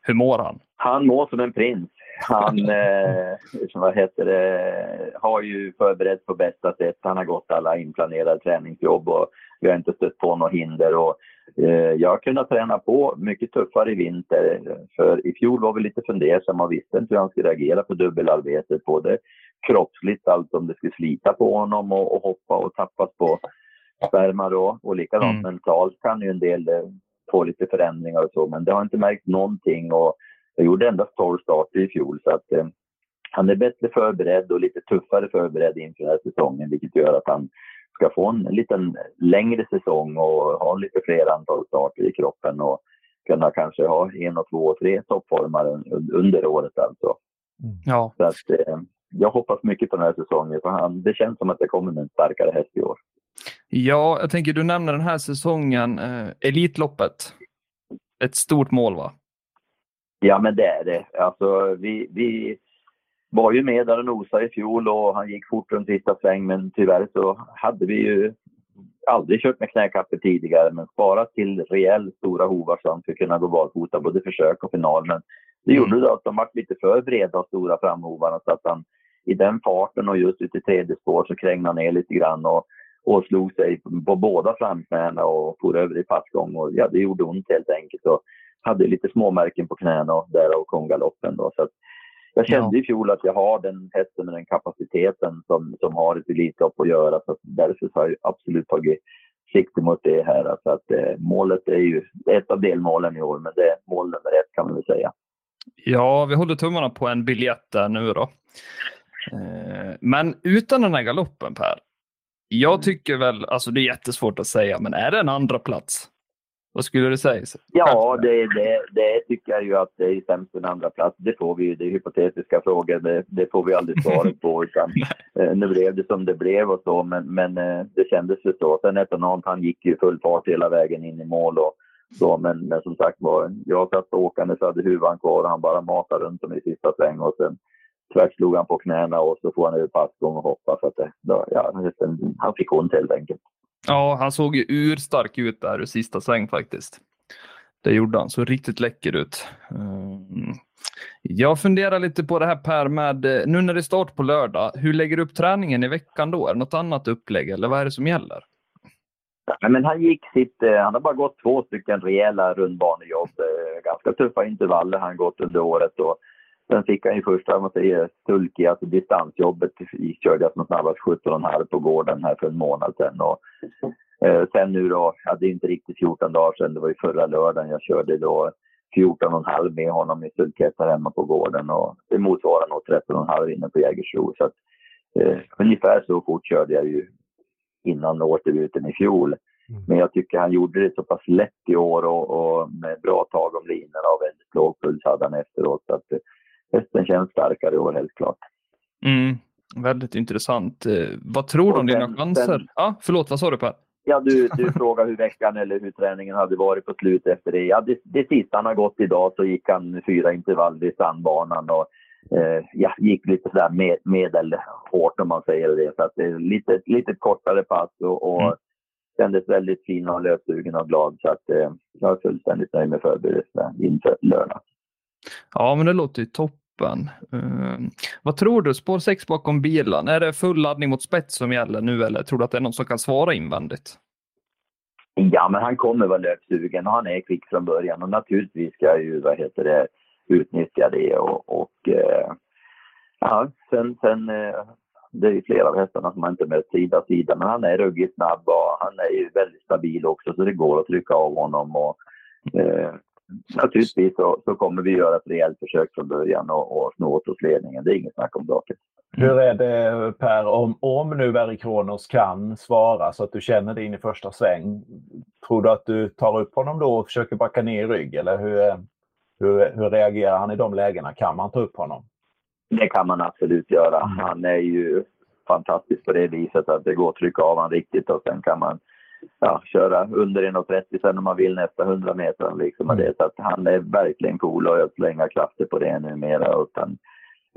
Hur mår han? Han mår som en prins. Han eh, vad heter det, har ju förberett på bästa sätt. Han har gått alla inplanerade träningsjobb och vi har inte stött på några hinder. Och, eh, jag har kunnat träna på mycket tuffare i vinter. För i fjol var vi lite fundersamma och visste inte hur han skulle reagera på dubbelarbetet. Både kroppsligt, alltså om det skulle slita på honom och, och hoppa och tappas på sperma då. Och likadant mm. mentalt kan ju en del eh, få lite förändringar och så. Men det har inte märkt någonting. Och, jag gjorde endast 12 starter i fjol så att eh, han är bättre förberedd och lite tuffare förberedd inför den här säsongen vilket gör att han ska få en liten längre säsong och ha lite fler antal starter i kroppen och kunna kanske ha en och två och tre toppformare under året alltså. Mm. Ja. Så att, eh, jag hoppas mycket på den här säsongen för han, det känns som att det kommer med en starkare häst i år. Ja, jag tänker du nämner den här säsongen, eh, Elitloppet. Ett stort mål va? Ja, men det är det. Alltså, vi, vi var ju med där och nosade i fjol och han gick fort runt sista sväng men tyvärr så hade vi ju aldrig kört med knäkapper tidigare men sparat till rejält stora hovar så han skulle kunna gå barfota både försök och final. Men det mm. gjorde att de var lite för breda och stora framhovarna så att han i den farten och just ute i tredje spår så krängde han ner lite grann och, och slog sig på båda framknäna och for över i passgång och ja, det gjorde ont helt enkelt. Och hade lite småmärken på knäna och därav kom galoppen. Då. Så jag kände ja. i fjol att jag har den hästen med den kapaciteten som, som har ett Elitlopp att göra. Så därför har jag absolut tagit sikte mot det här. Så att, eh, målet är ju ett av delmålen i år, men det är mål nummer ett kan man väl säga. Ja, vi håller tummarna på en biljett där nu då. Eh, men utan den här galoppen Per, jag mm. tycker väl, alltså det är jättesvårt att säga, men är det en andra plats? Vad skulle du säga? Ja, det, det, det tycker jag ju att det är sämst en andra plats. Det får vi ju, det är hypotetiska frågor, det, det får vi aldrig svaret på. Utan, eh, nu blev det som det blev och så, men, men eh, det kändes ju så. Sen Etanant, han gick ju full fart hela vägen in i mål och så, men, men som sagt var, jag satt åkande så hade huvan kvar och han bara matade runt om i sista sväng och sen tvärt slog han på knäna och så får han över passgång och hoppa. Så att det, ja, han fick ont helt enkelt. Ja, han såg ju urstark ut där i sista sväng faktiskt. Det gjorde han, så riktigt läcker ut. Mm. Jag funderar lite på det här Per med, nu när det är start på lördag, hur lägger du upp träningen i veckan då? Är det något annat upplägg eller vad är det som gäller? Ja, men han gick sitt, eh, han har bara gått två stycken rejäla rundbanejobb, eh, ganska tuffa intervaller han gått under året och Sen fick han ju första, man säger, sulky, alltså distansjobbet, körde jag som snabbast 17,5 på gården här för en månad sedan. Och, eh, sen nu då, ja, det är inte riktigt 14 dagar sedan, det var ju förra lördagen jag körde då 14,5 med honom i sulky här hemma på gården och det motsvarar nog 13,5 inne på Jägersro. Så att, eh, ungefär så fort körde jag ju innan årsdebuten i fjol. Mm. Men jag tycker han gjorde det så pass lätt i år och, och med bra tag om linorna och väldigt låg puls hade han efteråt. Så att, hästen känns starkare i år helt klart. Mm, väldigt intressant. Eh, vad tror du om dina chanser? Sen, ja, förlåt, vad sa du Per? Ja, du, du frågade hur veckan eller hur träningen hade varit på slutet efter det. Ja, det, det sista han har gått idag så gick han fyra intervall i sandbanan och eh, ja, gick lite sådär med, medelhårt om man säger det. Så att det är lite, lite kortare pass och, och mm. kändes väldigt fin och lössugen och glad. Så att eh, jag är fullständigt nöjd med förberedelserna inför lördag. Ja, men det låter ju toppen. Uh, vad tror du? Spår 6 bakom bilen. Är det full laddning mot spets som gäller nu eller tror du att det är någon som kan svara invändigt? Ja, men han kommer vara löpsugen och han är kvick från början och naturligtvis ska jag ju, vad heter det, utnyttja det och, och uh, ja, sen, sen uh, det är ju flera av hästarna som man inte mött sida sida, men han är ruggigt snabb och han är ju väldigt stabil också så det går att trycka av honom. Och, eh, naturligtvis så, så, kommer vi göra ett rejält försök från början och, och snå åt oss ledningen. Det är inget snack om saken. Hur är det Per, om, om nu Kronos kan svara så att du känner det in i första sväng. Tror du att du tar upp honom då och försöker backa ner i rygg eller hur, hur, hur reagerar han i de lägena? Kan man ta upp honom? Det kan man absolut göra. Mm. Han är ju fantastisk på det viset att det går att trycka av honom riktigt och sen kan man ja, köra under 1,30 sen om man vill nästa 100 meter. Liksom mm. det. Så att han är verkligen cool och jag slänga krafter på det numera. Utan,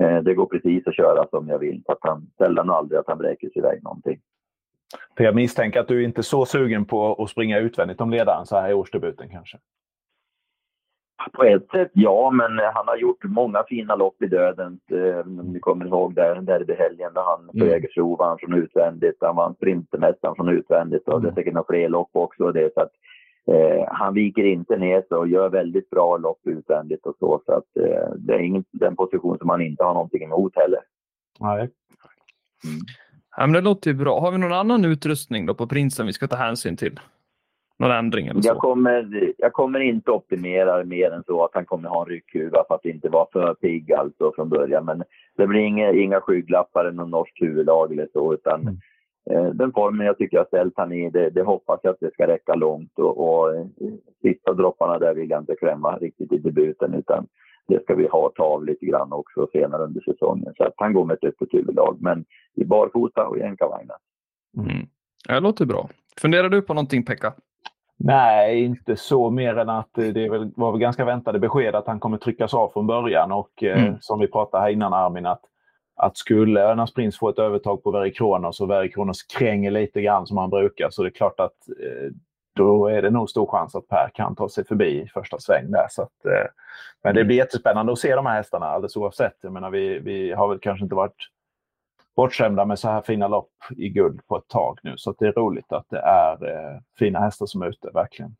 eh, det går precis att köra som jag vill. Så att han sällan och aldrig att han bräcker sig iväg någonting. För jag misstänker att du inte är så sugen på att springa utvändigt om ledaren så här i årsdebuten kanske? På ett sätt ja, men han har gjort många fina lopp i döden. Eh, om ni kommer ihåg där, där i helgen där han på mm. Jägersro vann från utvändigt. Han vann Sprintermästaren från utvändigt och mm. det är säkert några fler lopp också. Det, så att, eh, han viker inte ner sig och gör väldigt bra lopp utvändigt och så. Så att, eh, det är ingen, den position som han inte har någonting emot heller. Nej. Mm. Ja, men det låter ju bra. Har vi någon annan utrustning då på prinsen vi ska ta hänsyn till? Någon ändring eller så? Jag kommer, jag kommer inte optimera mer än så att han kommer ha en ryckhuva för att inte vara för pigg alltså från början. Men det blir inga, inga skygglappar eller någon norskt huvudlag eller så utan mm. eh, den formen jag tycker jag ställt han i, det, det, hoppas jag att det ska räcka långt och, och eh, sista dropparna där vill jag inte klämma riktigt i debuten utan det ska vi ha av lite grann också senare under säsongen. Så att han går med ett öppet huvudlag men i barfota och jänkarvagnar. Mm. Det låter bra. Funderar du på någonting Pekka? Nej, inte så mer än att det var väl ganska väntade besked att han kommer tryckas av från början och eh, mm. som vi pratade här innan Armin att, att skulle Örnas Prins få ett övertag på Verry Kronos och Verry Kronos kränger lite grann som han brukar så det är klart att eh, då är det nog stor chans att Per kan ta sig förbi i första sväng där. Så att, eh, men det blir jättespännande att se de här hästarna alldeles oavsett. Jag menar, vi, vi har väl kanske inte varit bortskämda med så här fina lopp i guld på ett tag nu. Så det är roligt att det är eh, fina hästar som är ute, verkligen.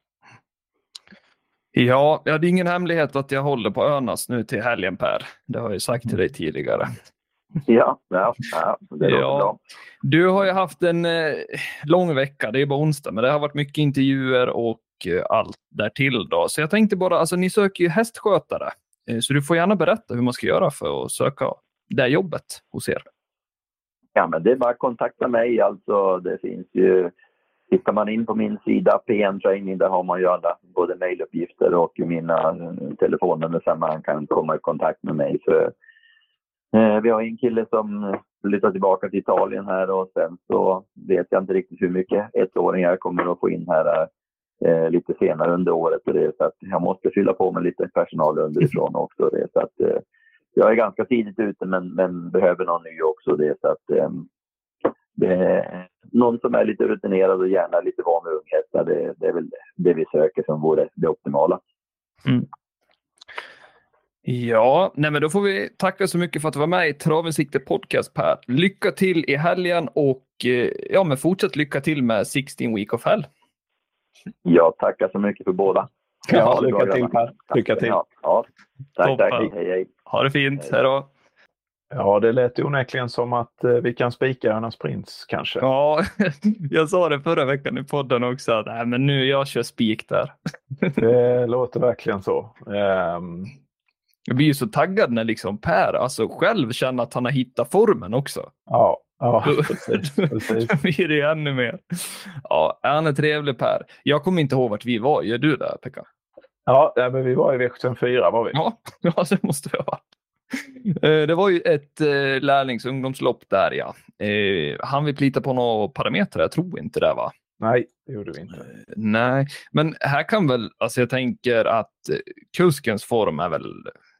Ja, ja, det är ingen hemlighet att jag håller på Önas nu till helgen Per. Det har jag sagt till dig tidigare. Ja, ja, ja det låter ja. bra. Du har ju haft en eh, lång vecka, det är bara onsdag, men det har varit mycket intervjuer och eh, allt därtill. Då. Så jag tänkte bara, alltså ni söker ju hästskötare, eh, så du får gärna berätta hur man ska göra för att söka det jobbet hos er. Ja, men det är bara att kontakta mig. Alltså, det finns ju... Tittar man in på min sida, PN Training, där har man ju alla både mejluppgifter och mina eh, telefonnummer så man kan komma i kontakt med mig. Så, eh, vi har en kille som flyttar tillbaka till Italien här och sen så vet jag inte riktigt hur mycket ettåringar kommer att få in här eh, lite senare under året. Det, så att jag måste fylla på med lite personal underifrån också. Det, så att, eh, jag är ganska tidigt ute men, men behöver någon ny också. Det, så att, är någon som är lite rutinerad och gärna lite van med unghästar. Det, det är väl det vi söker som vore det optimala. Mm. Ja, nej men då får vi tacka så mycket för att du var med i Travens sikte podcast Per. Lycka till i helgen och eh, ja, men fortsätt lycka till med 16 Week of Hell. Ja, tackar så mycket för båda. Ja, ja lycka till Per. Lycka till. Ja, ja. Tack, tack. Hej, hej. Ha det fint. Hej då. Ja, det lät onekligen som att eh, vi kan spika Örnas Prins kanske. Ja, jag sa det förra veckan i podden också. Att, nej, men nu jag kör spik där. det låter verkligen så. Um... Jag blir ju så taggad när liksom Per alltså själv känner att han har hittat formen också. Ja, ja precis. precis. Då blir det ännu mer. Ja, han är trevlig Per. Jag kommer inte ihåg vart vi var. Gör du det Pekka? Ja, men vi var i V754 var vi. Ja, ja det måste vi ha varit. Eh, det var ju ett eh, lärlingsungdomslopp där ja. Eh, han vi plita på några parametrar? Jag tror inte det va? Nej, det gjorde vi inte. Nej, men här kan väl, alltså jag tänker att kuskens form är väl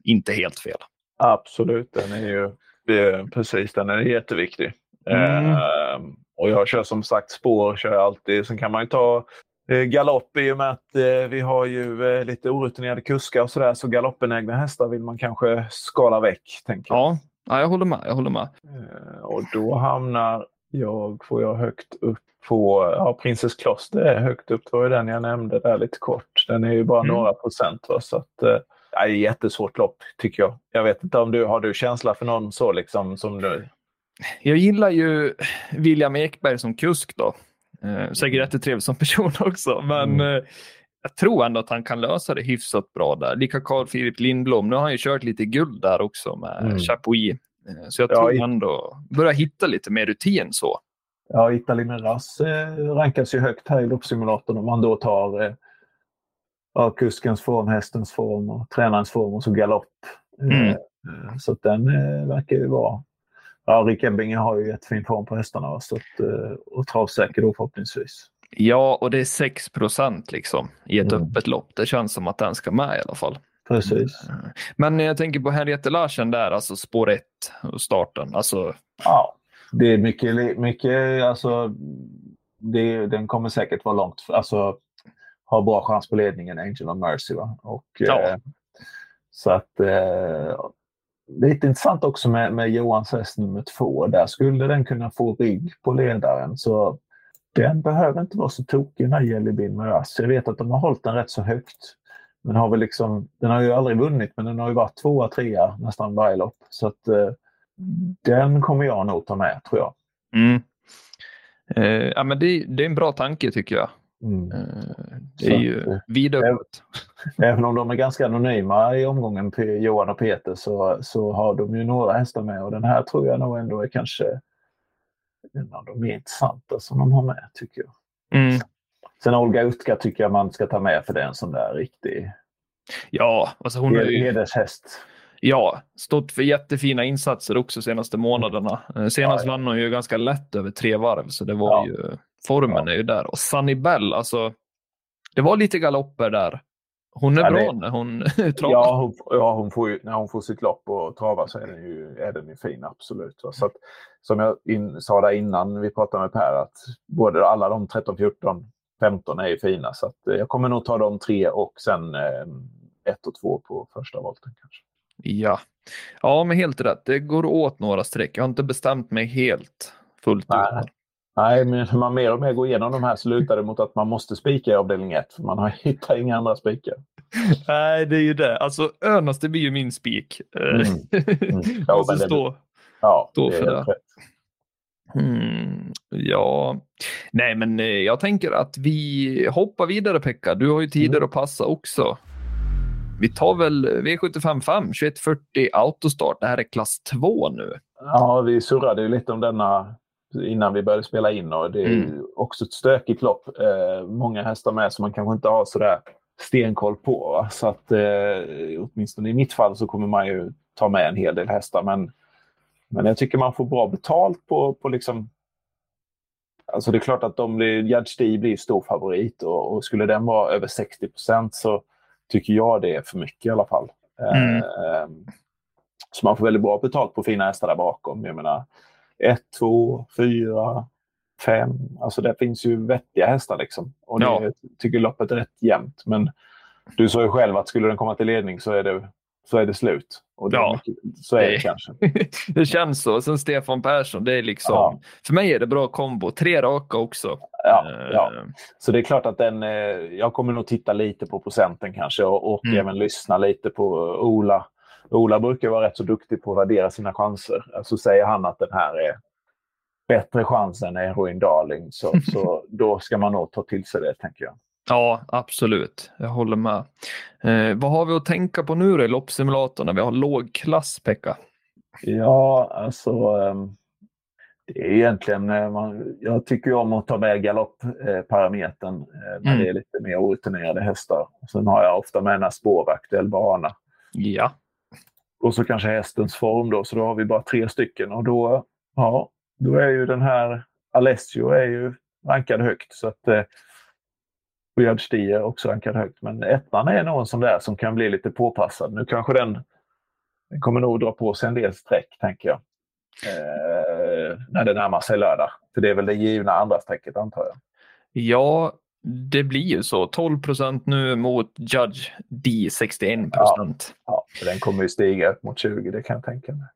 inte helt fel. Absolut, den är ju det, precis, den är jätteviktig. Mm. Eh, och jag kör som sagt spår, kör alltid. Sen kan man ju ta Eh, galopp i och med att eh, vi har ju eh, lite orutinerade kuskar och sådär. Så galoppenägna hästar vill man kanske skala väck. Tänker jag. Ja, ja jag håller med. Jag håller med. och då hamnar jag, får jag högt upp på, ja Princess Kloster är högt upp. Det var ju den jag nämnde där lite kort. Den är ju bara mm. några procent. Va? Så att, det är ett jättesvårt lopp tycker jag. Jag vet inte om du har du känsla för någon så liksom som du jag gillar ju William Ekberg som kusk då. Eh, säkert jättetrevlig som person också, men mm. eh, jag tror ändå att han kan lösa det hyfsat bra där. Lika Carl Philip Lindblom. Nu har han ju kört lite guld där också med mm. Chapuis. Eh, så jag tror ja, ändå börjar hitta lite mer rutin så. Ja, Italien Rass eh, rankas ju högt här i loppsimulatorn om man då tar eh, ja, kuskens form, hästens form och tränarens form och så galopp. Mm. Eh, så att den verkar ju vara... Ja, Rick Ebbinge har ju jättefin form på hästarna så att, eh, och travsäker då förhoppningsvis. Ja, och det är 6% liksom i ett mm. öppet lopp. Det känns som att den ska med i alla fall. Precis. Mm. Men jag tänker på Henriette Larsen där, alltså spår 1 och starten. Alltså... Ja, det är mycket, mycket alltså, det, den kommer säkert vara långt, alltså ha bra chans på ledningen, Angel of Mercy. Va? Och, ja. eh, så att eh, lite intressant också med, med Johans häst nummer två. Där skulle den kunna få rygg på ledaren. Så den behöver inte vara så tokig den här Jelly Bean Miraz. Jag vet att de har hållit den rätt så högt. Men har väl liksom, den har ju aldrig vunnit men den har ju varit tvåa, trea nästan varje lopp. Så att eh, den kommer jag nog ta med tror jag. Mm. Eh, ja, men det, det, är en bra tanke tycker jag. Mm. Eh, det är ju vidöppet. Även om de är ganska anonyma i omgången, Johan och Peter, så, så har de ju några hästar med och den här tror jag nog ändå är kanske en av de mer intressanta som de har med tycker jag. Mm. Sen Olga Utka tycker jag man ska ta med för det är en sån där riktig ja, alltså hon är ju... hedershäst. Ja, stått för jättefina insatser också senaste månaderna. Eh, senast ja, ja. vann hon ju ganska lätt över tre varv, så det var ja. ju, formen ja. är ju där. Och Sunny Bell, alltså, det var lite galopper där. Hon är ja, bra det... när hon travar. Ja, hon, ja hon får ju, när hon får sitt lopp och travar så är den ju, är den ju fin, absolut. Så att, som jag in, sa där innan vi pratade med Per, att både alla de 13, 14, 15 är ju fina. Så att, eh, jag kommer nog ta de tre och sen eh, ett och två på första volten kanske. Ja, ja men helt rätt. Det går åt några streck. Jag har inte bestämt mig helt fullt ut. Nej, men när man mer och mer går igenom de här så lutar det mot att man måste spika i avdelning 1 för man har hittat inga andra spikar. Nej, det är ju det. Alltså Önas, det blir ju min spik. Mm. Mm. Ja, måste stå, det, ja, stå det för det. Mm, ja, nej men eh, jag tänker att vi hoppar vidare Pekka. Du har ju tider mm. att passa också. Vi tar väl V75 5, 2140 autostart. Det här är klass 2 nu. Ja, vi surrade ju lite om denna innan vi började spela in och det är mm. också ett stökigt lopp. Eh, många hästar med som man kanske inte har sådär stenkoll på. Va? Så att eh, åtminstone i mitt fall så kommer man ju ta med en hel del hästar. Men, men jag tycker man får bra betalt på, på liksom Alltså det är klart att de blir, Judge D blir stor favorit och, och skulle den vara över 60% så tycker jag det är för mycket i alla fall. Mm. Eh, så man får väldigt bra betalt på fina hästar där bakom. Jag menar, ett, två, fyra, fem. Alltså det finns ju vettiga hästar liksom. Och det, ja. tycker loppet är rätt jämnt. Men du sa ju själv att skulle den komma till ledning så är det, så är det slut. Och det ja, mycket, så är det, det kanske. det känns så. Sen Stefan Persson, det är liksom... Ja. För mig är det bra kombo. Tre raka också. Ja, ja. Eh. Så det är klart att den... Eh, jag kommer nog titta lite på procenten kanske och, och mm. även lyssna lite på Ola Ola brukar vara rätt så duktig på att värdera sina chanser. Så alltså säger han att den här är bättre chans än Heroin Darling, så, så då ska man nog ta till sig det, tänker jag. Ja, absolut. Jag håller med. Eh, vad har vi att tänka på nu då i loppsimulatorn när vi har låg klass, Pekka? Ja, alltså um, det är egentligen, eh, man, jag tycker om att ta med galoppparametern eh, när mm. det är lite mer orutinerade hästar. Sen har jag ofta med en spåraktuell bana. Ja. Och så kanske hästens form då, så då har vi bara tre stycken. Och då, ja, då är ju den här Alessio är ju rankad högt. Så att eh, Weird Stier är också rankad högt. Men ettan är nog en sån där som kan bli lite påpassad. Nu kanske den, den kommer nog dra på sig en del streck, tänker jag. Eh, när det närmar sig lördag. För det är väl det givna andra strecket, antar jag. Ja, det blir ju så. 12 procent nu mot Judge D 61 procent. Ja, ja, den kommer ju stiga upp mot 20, det kan jag tänka mig.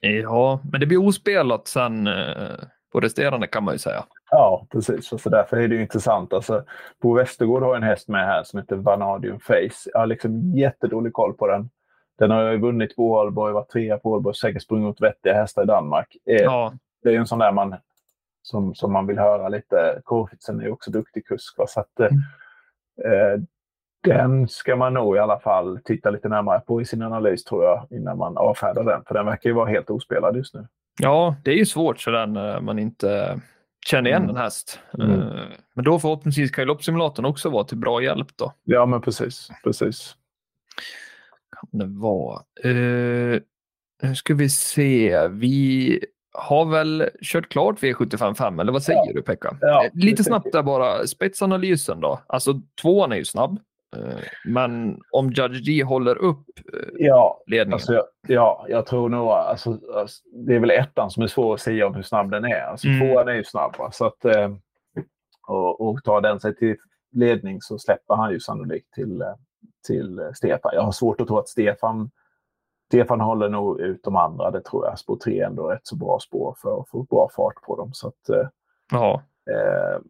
Ja, men det blir ospelat sen eh, på resterande kan man ju säga. Ja, precis. Och så därför är det ju intressant. Alltså, Bo Westergård har en häst med här som heter Vanadium Face. Jag har liksom jättedålig koll på den. Den har ju vunnit på Ålborg, varit trea på Ålborg, säkert sprungit mot vettiga hästar i Danmark. Eh, ja. Det är ju en sån där man som, som man vill höra lite. Korfitsen är också duktig kusk. Va? Så att, mm. eh, den ska man nog i alla fall titta lite närmare på i sin analys tror jag innan man avfärdar den. För den verkar ju vara helt ospelad just nu. Ja, det är ju svårt sådär när man inte känner igen mm. en häst. Mm. Eh, men då förhoppningsvis kan ju loppsimulatorn också vara till bra hjälp då. Ja, men precis. precis. Kan det vara. Uh, nu ska vi se. Vi har väl kört klart V755 eller vad säger ja. du Pekka? Ja, eh, Lite snabbt där bara, spetsanalysen då. Alltså tvåan är ju snabb. Men om Judge D håller upp ja, ledningen? Alltså, ja, jag tror nog alltså, alltså, det är väl ettan som är svår att säga om hur snabb den är. Alltså, mm. Tvåan är ju snabb. Så att, och, och tar den sig till ledning så släpper han ju sannolikt till, till Stefan. Jag har svårt att tro att Stefan Stefan håller nog ut de andra, det tror jag. Spår 3 är ändå rätt så bra spår för att få bra fart på dem. Så att, ja. eh,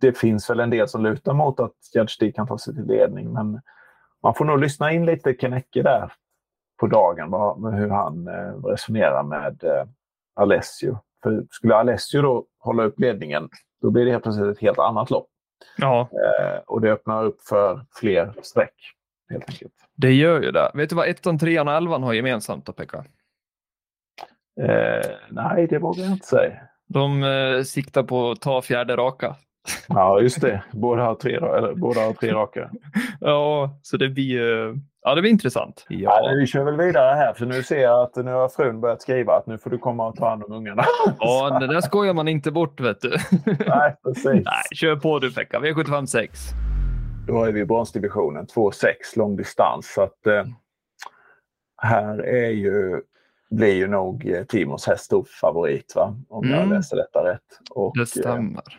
det finns väl en del som lutar mot att Judge kan ta sig till ledning, men man får nog lyssna in lite Kennecke där på dagen, vad, hur han eh, resonerar med eh, Alessio. För skulle Alessio då hålla upp ledningen, då blir det helt plötsligt ett helt annat lopp. Ja. Eh, och det öppnar upp för fler streck, helt enkelt. Det gör ju det. Vet du vad 1, 3 och 11 har gemensamt då, Pekka? Eh, nej, det vågar jag inte säga. De eh, siktar på att ta fjärde raka. Ja, just det. Båda har tre, eller, båda har tre raka. ja, så det blir, ja, det blir intressant. Ja. ja. vi kör väl vidare här, för nu ser jag att nu har frun börjat skriva att nu får du komma och ta hand om ungarna. ja, det där skojar man inte bort, vet du. Nej, precis. Nej, kör på du Pekka. V75 6. Då är vi i bronsdivisionen, 2-6 lång distans. Så att, eh, här är ju, blir ju nog eh, Timos häst stor favorit, va? om mm. jag läser detta rätt. Och, det stämmer. Eh,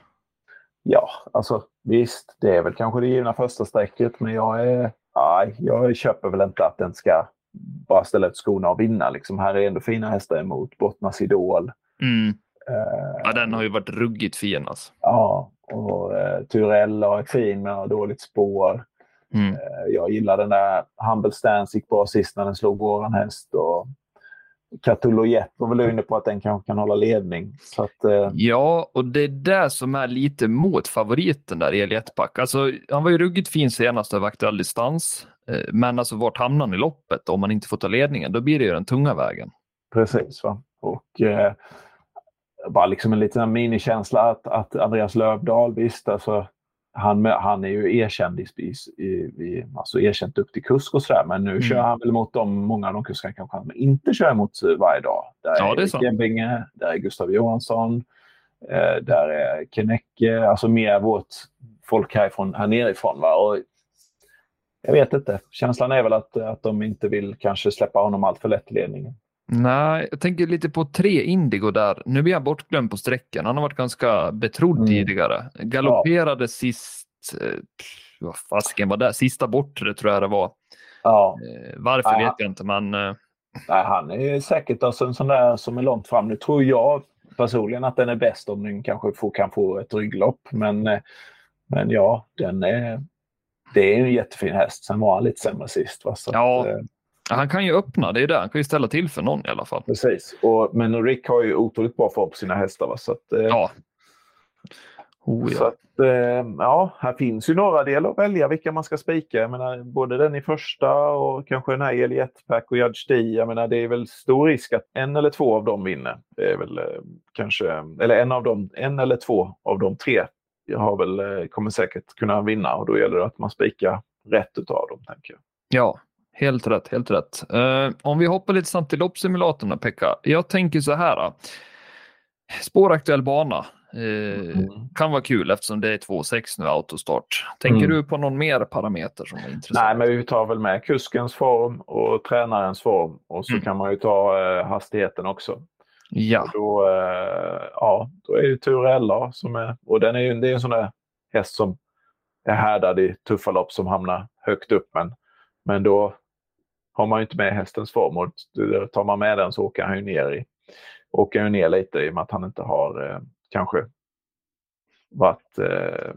ja, alltså visst, det är väl kanske det givna första strecket, men jag är, nej, jag köper väl inte att den ska bara ställa ut skorna och vinna. Liksom, här är ändå fina hästar emot, Bottnas Idol. Mm. Uh, ja, den har ju varit ruggigt fin alltså. Ja, och eh, Turella är fin men har dåligt spår. Mm. Eh, jag gillar den där Humble Stance, gick bra sist när den slog våran häst. Och Catullo Jet var väl inne på att den kanske kan hålla ledning. Så att, eh... Ja, och det är det som är lite mot favoriten där, Elietback. Alltså, han var ju ruggigt fin senast över aktuell distans. Eh, men alltså vart hamnar han i loppet om man inte får ta ledningen? Då blir det ju den tunga vägen. Precis. Va? Och eh, bara liksom en liten minikänsla att, att Andreas Lövdahl, visst, alltså, han, han är ju erkänd i, i, i, alltså erkänt upp till kusk och sådär, men nu mm. kör han väl mot de, många av de kuskarna kanske han inte kör mot varje dag. Där ja, är, är Gebinge, där är Gustav Johansson, eh, där är Kennecke, alltså mer vårt folk härifrån, här nerifrån. Va? Och jag vet inte, känslan är väl att, att de inte vill kanske släppa honom allt för lätt i ledningen. Nej, jag tänker lite på tre Indigo där. Nu blir han bortglömd på sträckan. Han har varit ganska betrodd mm. tidigare. Galopperade ja. sist, eh, vad fasken var det? Sista bortre tror jag det var. Ja. Eh, varför ja. vet jag inte, men... Eh... Nej, han är säkert alltså en sån där som är långt fram. Nu tror jag personligen att den är bäst om den kanske får, kan få ett rygglopp. Men, men ja, den är, det är en jättefin häst. Sen var han lite sämre sist. Va? Så ja, att, han kan ju öppna, det är det. Han kan ju ställa till för någon i alla fall. Precis, och, men Rick har ju otroligt bra form på sina hästar. Va? Så att, eh, ja. Oh, ja. Så att, eh, ja, här finns ju några delar att välja vilka man ska spika. Jag menar, både den i första och kanske den här Elietpack och Judge D. Jag menar, det är väl stor risk att en eller två av dem vinner. Det är väl eh, kanske, eller en av dem, en eller två av de tre har väl, eh, kommer säkert kunna vinna och då gäller det att man spikar rätt utav dem, tänker jag. Ja, Helt rätt, helt rätt. Uh, om vi hoppar lite snabbt till loppsimulatorn, Pekka. Jag tänker så här. Spåraktuell bana. Uh, mm. Kan vara kul eftersom det är 2,6 nu autostart. Tänker mm. du på någon mer parameter som är intressant? Nej, men vi tar väl med kuskens form och tränarens form och så mm. kan man ju ta uh, hastigheten också. Ja. Och då, ja, då är det Turella som är, och den är ju det är en sån där häst som är härdad i tuffa lopp som hamnar högt upp. Men, men då har man ju inte med hästens form och tar man med den så åker han ju ner, i, åker ju ner lite i och med att han inte har eh, kanske varit... Eh,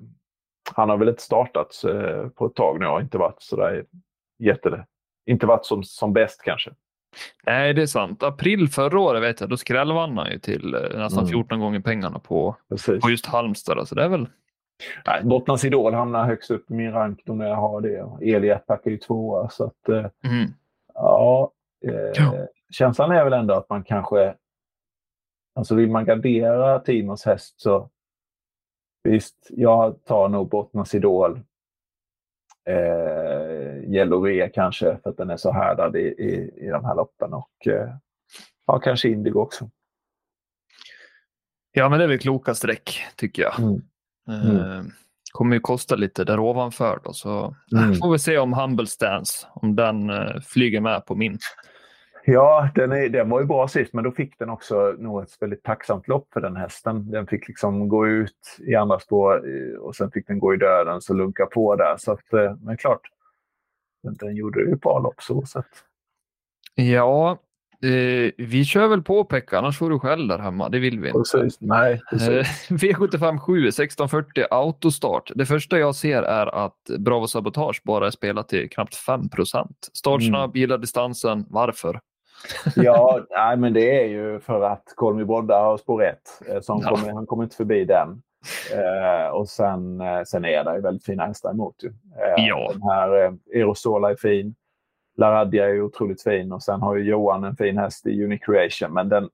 han har väl inte startat eh, på ett tag nu och inte varit sådär jätte, inte varit som, som bäst kanske. Nej, det är sant. April förra året vet jag, då skrällvann han ju till eh, nästan mm. 14 gånger pengarna på, på just Halmstad. Så det är väl... Nej, Bottnas Idol hamnar högst upp i min rank när jag har det. Elietback är ju tvåa. Så att, eh, mm. Ja, eh, känslan är väl ändå att man kanske... Alltså vill man gardera Timos häst så visst, jag tar nog Bottnas Idol eh, Yellow kanske för att den är så härdad i, i, i de här loppen och eh, ja, kanske Indigo också. Ja, men det är väl kloka streck tycker jag. Mm. Mm. Eh, kommer ju kosta lite där ovanför då, så mm. får vi se om Humble Stance, om den eh, flyger med på min. Ja, den, är, den var ju bra sist, men då fick den också nog ett väldigt tacksamt lopp för den hästen. Den fick liksom gå ut i andra spår och sen fick den gå i döden så lunka på där. Så att, eh, men klart, den gjorde ju ett bra lopp så sett. Ja, eh, vi kör väl på Pekka, annars får du själv där hemma. Det vill vi inte. Precis. Nej, precis. Eh, V75 7, 1640 autostart. Det första jag ser är att Bravo Sabotage bara är spelat till knappt 5 procent. Startsnabb, mm. gillar distansen. Varför? ja, nej, men det är ju för att Kolmi Brodda har spår 1. Eh, ja. kommer, han kommer inte förbi den. Eh, och sen, eh, sen är det ju väldigt fina hästar emot. Ju. Eh, ja. Den här eh, Erosola är fin. Laradja är otroligt fin och sen har ju Johan en fin häst i Unique Creation. Men den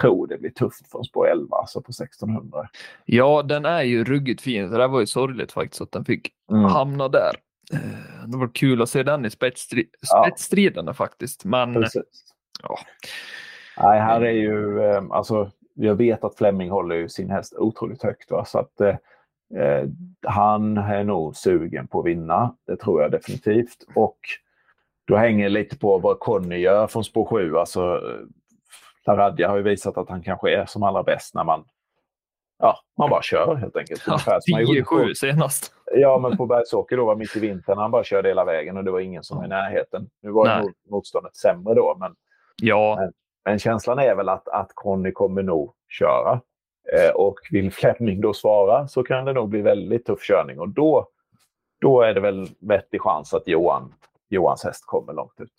tror det blir tufft för spår 11, alltså på 1600. Ja, den är ju ruggigt fin. Det där var ju sorgligt faktiskt att den fick mm. hamna där. Eh, det var kul att se den i spetsstri spetsstriderna ja. faktiskt. Men, Precis. ja. Nej, här är ju, eh, alltså, jag vet att Fleming håller ju sin häst otroligt högt. Va? Så att, eh, eh, han är nog sugen på att vinna, det tror jag definitivt. Och då hänger det lite på vad Conny gör från spår 7. Alltså, Laradja har ju visat att han kanske är som allra bäst när man ja, man bara kör helt enkelt. Ja, 10-7 senast. Ja, men på Bergsåker då var mitt i vintern. Han bara körde hela vägen och det var ingen som var i närheten. Nu var ju motståndet sämre då, men, ja. men, men, känslan är väl att, att Conny kommer nog köra. Eh, och vill Fleming då svara så kan det nog bli väldigt tuff körning och då, då är det väl vettig chans att Johan Johans häst kommer långt ut.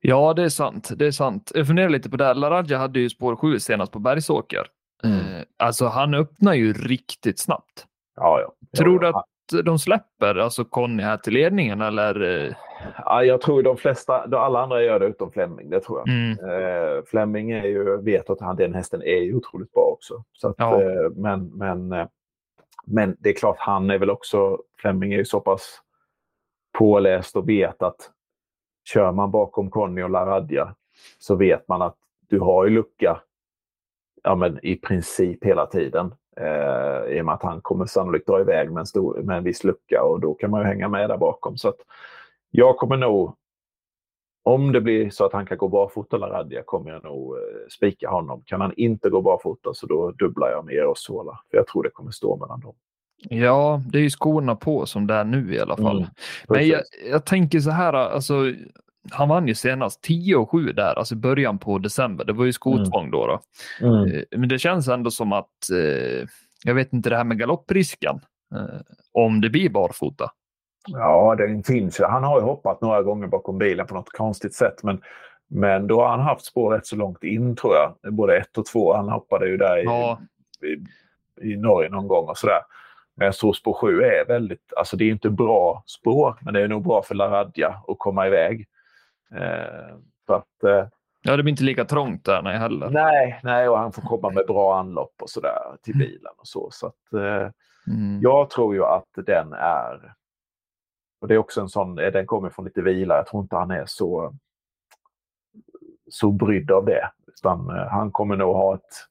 Ja, det är sant. Det är sant. Jag funderar lite på det. Laradja hade ju spår 7 senast på Bergsåker. Mm. Eh, alltså han öppnar ju riktigt snabbt. Ja, ja. Tror du att de släpper alltså Conny här till ledningen eller? Ja, jag tror de flesta, alla andra gör det utom Fleming, det tror jag. Mm. Eh, Fleming är ju, vet att han, den hästen är ju otroligt bra också. Så att, ja. eh, men, men, men det är klart, han är väl också, Fleming är ju så pass påläst och vet att kör man bakom Conny och Laradja så vet man att du har ju lucka ja, men i princip hela tiden. Eh, I och med att han kommer sannolikt dra iväg med en, stor, med en viss lucka och då kan man ju hänga med där bakom. Så att jag kommer nog, om det blir så att han kan gå barfota Laradja kommer jag nog eh, spika honom. Kan han inte gå barfota så då dubblar jag med Erosola. För jag tror det kommer stå mellan dem. Ja, det är ju skorna på som det är nu i alla fall. Mm, Men jag, jag, tänker så här, alltså, han vann ju senast 10 och 7 där, alltså början på december. Det var ju skotvång mm. då. då. Mm. Eh, men det känns ändå som att, eh, jag vet inte det här med galopprisken, eh, om det blir barfota. Ja, den finns ju. Han har ju hoppat några gånger bakom bilen på något konstigt sätt, men, men då har han haft spår rätt så långt in tror jag. Både ett och två. Han hoppade ju där i, ja. i, i Norge någon gång och sådär. Men tror spår 7 är väldigt, alltså det är inte bra spår, men det är nog bra för Laradja att komma iväg. Eh, så att, eh, ja, det blir inte lika trångt där nej, heller. Nej, nej, och han får komma med bra anlopp och sådär till mm. bilen och så. så att, eh, mm. Jag tror ju att den är, och det är också en sån, den kommer från lite vila, jag tror inte han är så, så brydd av det. Utan han kommer nog ha ett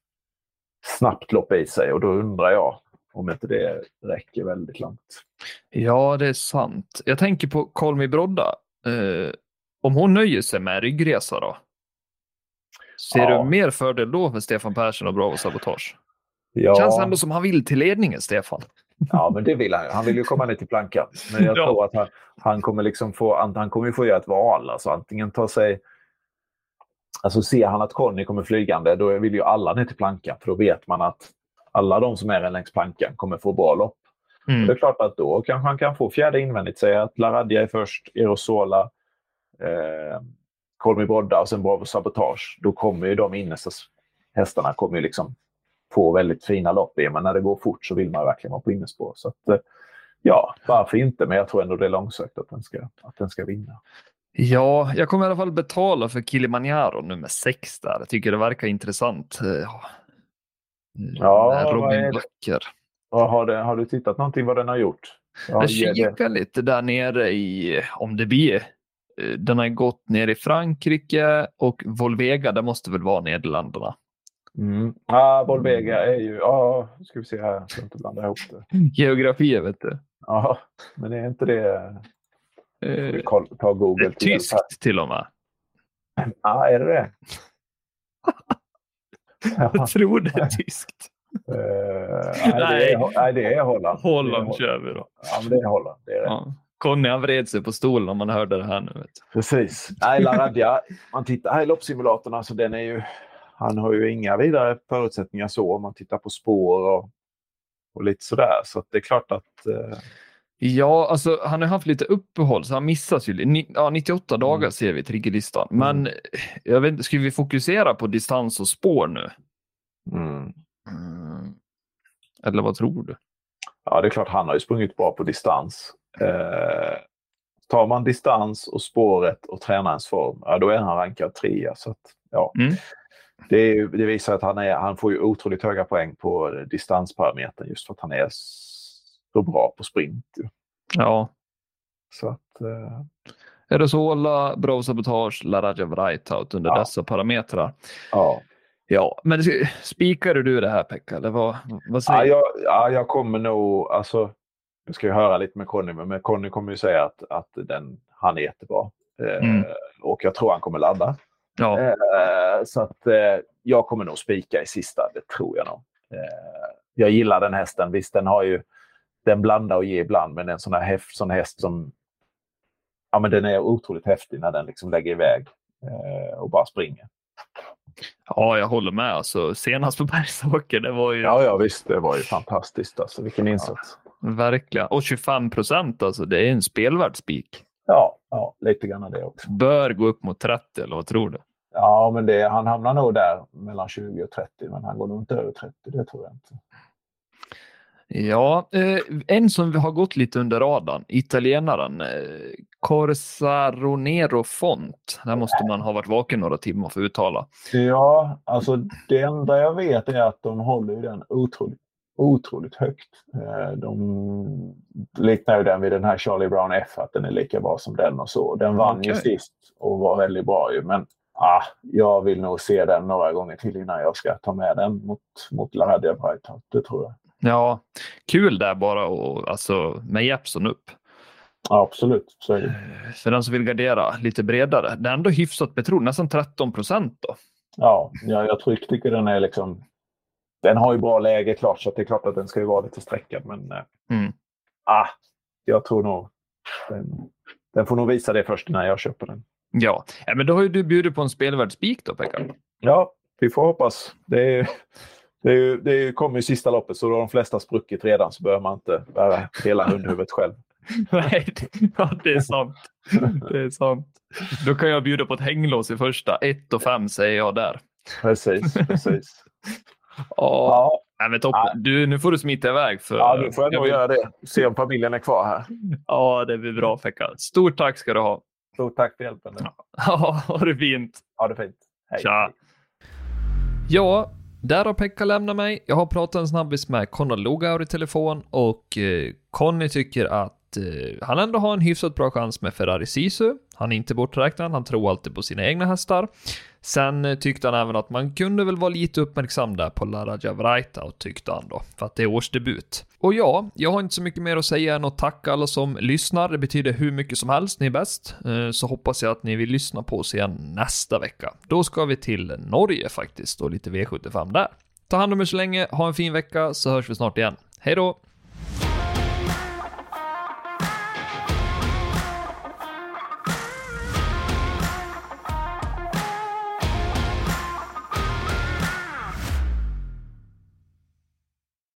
snabbt lopp i sig och då undrar jag om inte det räcker väldigt långt. Ja, det är sant. Jag tänker på Kolmi Brodda. Eh, om hon nöjer sig med ryggresa då? Ser ja. du mer fördel då för Stefan Persson och Bravo Sabotage? Ja. Känns ändå som han vill till ledningen, Stefan. Ja, men det vill han. Han vill ju komma ner till plankan. Men jag ja. tror att han, han, kommer liksom få, han kommer få göra ett val. Alltså antingen ta sig... Alltså ser han att Conny kommer flygande, då vill ju alla ner till plankan. För då vet man att alla de som är längs plankan kommer få bra lopp. Mm. Det är klart att då kanske han kan få fjärde invändigt. Säga att Laradja är först, Erosola, eh, Kolmi Brodda och sen Bravo Sabotage, då kommer ju de innersta hästarna kommer ju liksom få väldigt fina lopp i. Men när det går fort så vill man verkligen vara på innerspår. Så att, eh, ja, varför inte? Men jag tror ändå det är långsökt att den ska, att den ska vinna. Ja, jag kommer i alla fall betala för Kilimanjaro nummer sex där. Jag tycker det verkar intressant. Ja, Robin Böcker. Har, det, har du tittat någonting vad den har gjort? Ja, jag kikar lite där nere i, om det blir, eh, den har gått ner i Frankrike och Volvega, det måste väl vara Nederländerna. Mm. Ah, Volvega är ju, ja, ah, ska vi se här, jag ska inte blanda ihop det. Geografi, vet du. Ja, men är inte det... Uh, ta Google det är tyskt här. till och med. Ja, ah, är det det? jag tror det är tyskt. Uh, nej, Det är, nej, det är Holland. Holland är kör vi då. Ja, men det är Holland. Det är det. Ja. Conny han vred sig på stolen om man hörde det här nu. Vet. Precis. Nej, Laradja, man tittar här i loppsimulatorn, alltså den är ju, han har ju inga vidare förutsättningar så om man tittar på spår och, och lite sådär. Så det är klart att... Eh... Ja, alltså han har haft lite uppehåll så han missas ju. Ni, ja, 98 mm. dagar ser vi i triggerlistan. Men mm. jag vet ska vi fokusera på distans och spår nu? Mm. Mm. Eller vad tror du? Ja, det är klart han har ju sprungit bra på distans. Eh, tar man distans och spåret och tränarens form, ja, då är han rankad trea. Så att, ja. Mm. Det, det, visar att han, är, han får ju otroligt höga poäng på distansparametern just för att han är så bra på sprint. Ja. Så att, eh... Är det så Ola, Bra Sabotage, Laraja Vrajtaut under ja. dessa parametrar? Ja. Ja, men spikade du det här Pekka? Eller vad, vad säger ja, jag, ja, jag kommer nog, alltså, jag ska ju höra lite med Conny, men Conny kommer ju säga att, att den, han är jättebra. Eh, mm. och jag tror han kommer ladda. Ja. Eh, så att eh, jag kommer nog spika i sista, det tror jag nog. Eh, jag gillar den hästen. Visst, den har ju den blandar och ger ibland, men en sån här häst, sån häst som ja, men den är otroligt häftig när den liksom lägger iväg eh, och bara springer. Ja, jag håller med. Alltså, senast på Bergsåker, det var ju... Ja, ja visst, det var ju fantastiskt. Alltså, vilken insats. Ja, verkligen. Och 25 procent, alltså, det är en spelvärd spik. Ja, ja, lite grann det också. Bör gå upp mot 30, eller vad tror du? Ja, men det, han hamnar nog där mellan 20 och 30, men han går nog inte över 30, det tror jag inte. Ja, eh, en som har gått lite under radarn, italienaren eh, Corsaronero Font. Där måste man ha varit vaken några timmar för att uttala. Ja, alltså det enda jag vet är att de håller den otroligt, otroligt högt. Eh, de liknar ju den vid den här Charlie Brown F, att den är lika bra som den och så. Den vann okay. ju sist och var väldigt bra ju, men ah, jag vill nog se den några gånger till innan jag ska ta med den mot, mot Laradia Breithout, det tror jag. Ja, kul där bara och alltså med Jeppson upp. Ja, absolut. Så är det. Eh, för den som vill gardera lite bredare. Det är ändå hyfsat betrodd, nästan 13 procent då. Ja, jag, jag tror, tycker den är liksom... Den har ju bra läge klart, så det är klart att den ska ju vara lite sträckad. Men eh, mm. ah, jag tror nog... Den, den får nog visa det först när jag köper den. Ja, ja men då har ju du bjudit på en spelvärd spik då, Pekka. Ja, vi får hoppas. Det är, det, är ju, det kommer ju sista loppet, så då har de flesta spruckit redan så behöver man inte bära hela hundhuvudet själv. Nej, ja, det är sant. Det är sant. Då kan jag bjuda på ett hänglås i första. 1 och 5 säger jag där. Precis, precis. ja. Nej, men toppen. Du, nu får du smita iväg. För... Ja, nu får jag nog vill... göra det. Se om familjen är kvar här. Ja, det blir bra Fecka. Stort tack ska du ha. Stort tack för hjälpen. Ja, ha det fint. Ha det fint. Hej. Tja. Ja, där har Pekka lämnat mig. Jag har pratat en snabbis med Conny Logaur i telefon och eh, Conny tycker att eh, han ändå har en hyfsat bra chans med Ferrari Sisu. Han är inte borträknad, han tror alltid på sina egna hästar. Sen eh, tyckte han även att man kunde väl vara lite uppmärksam där på Lara Javraita, tyckte han då, för att det är årsdebut. Och ja, jag har inte så mycket mer att säga än att tacka alla som lyssnar. Det betyder hur mycket som helst, ni är bäst. Eh, så hoppas jag att ni vill lyssna på oss igen nästa vecka. Då ska vi till Norge faktiskt och lite V75 där. Ta hand om er så länge, ha en fin vecka så hörs vi snart igen. Hej då!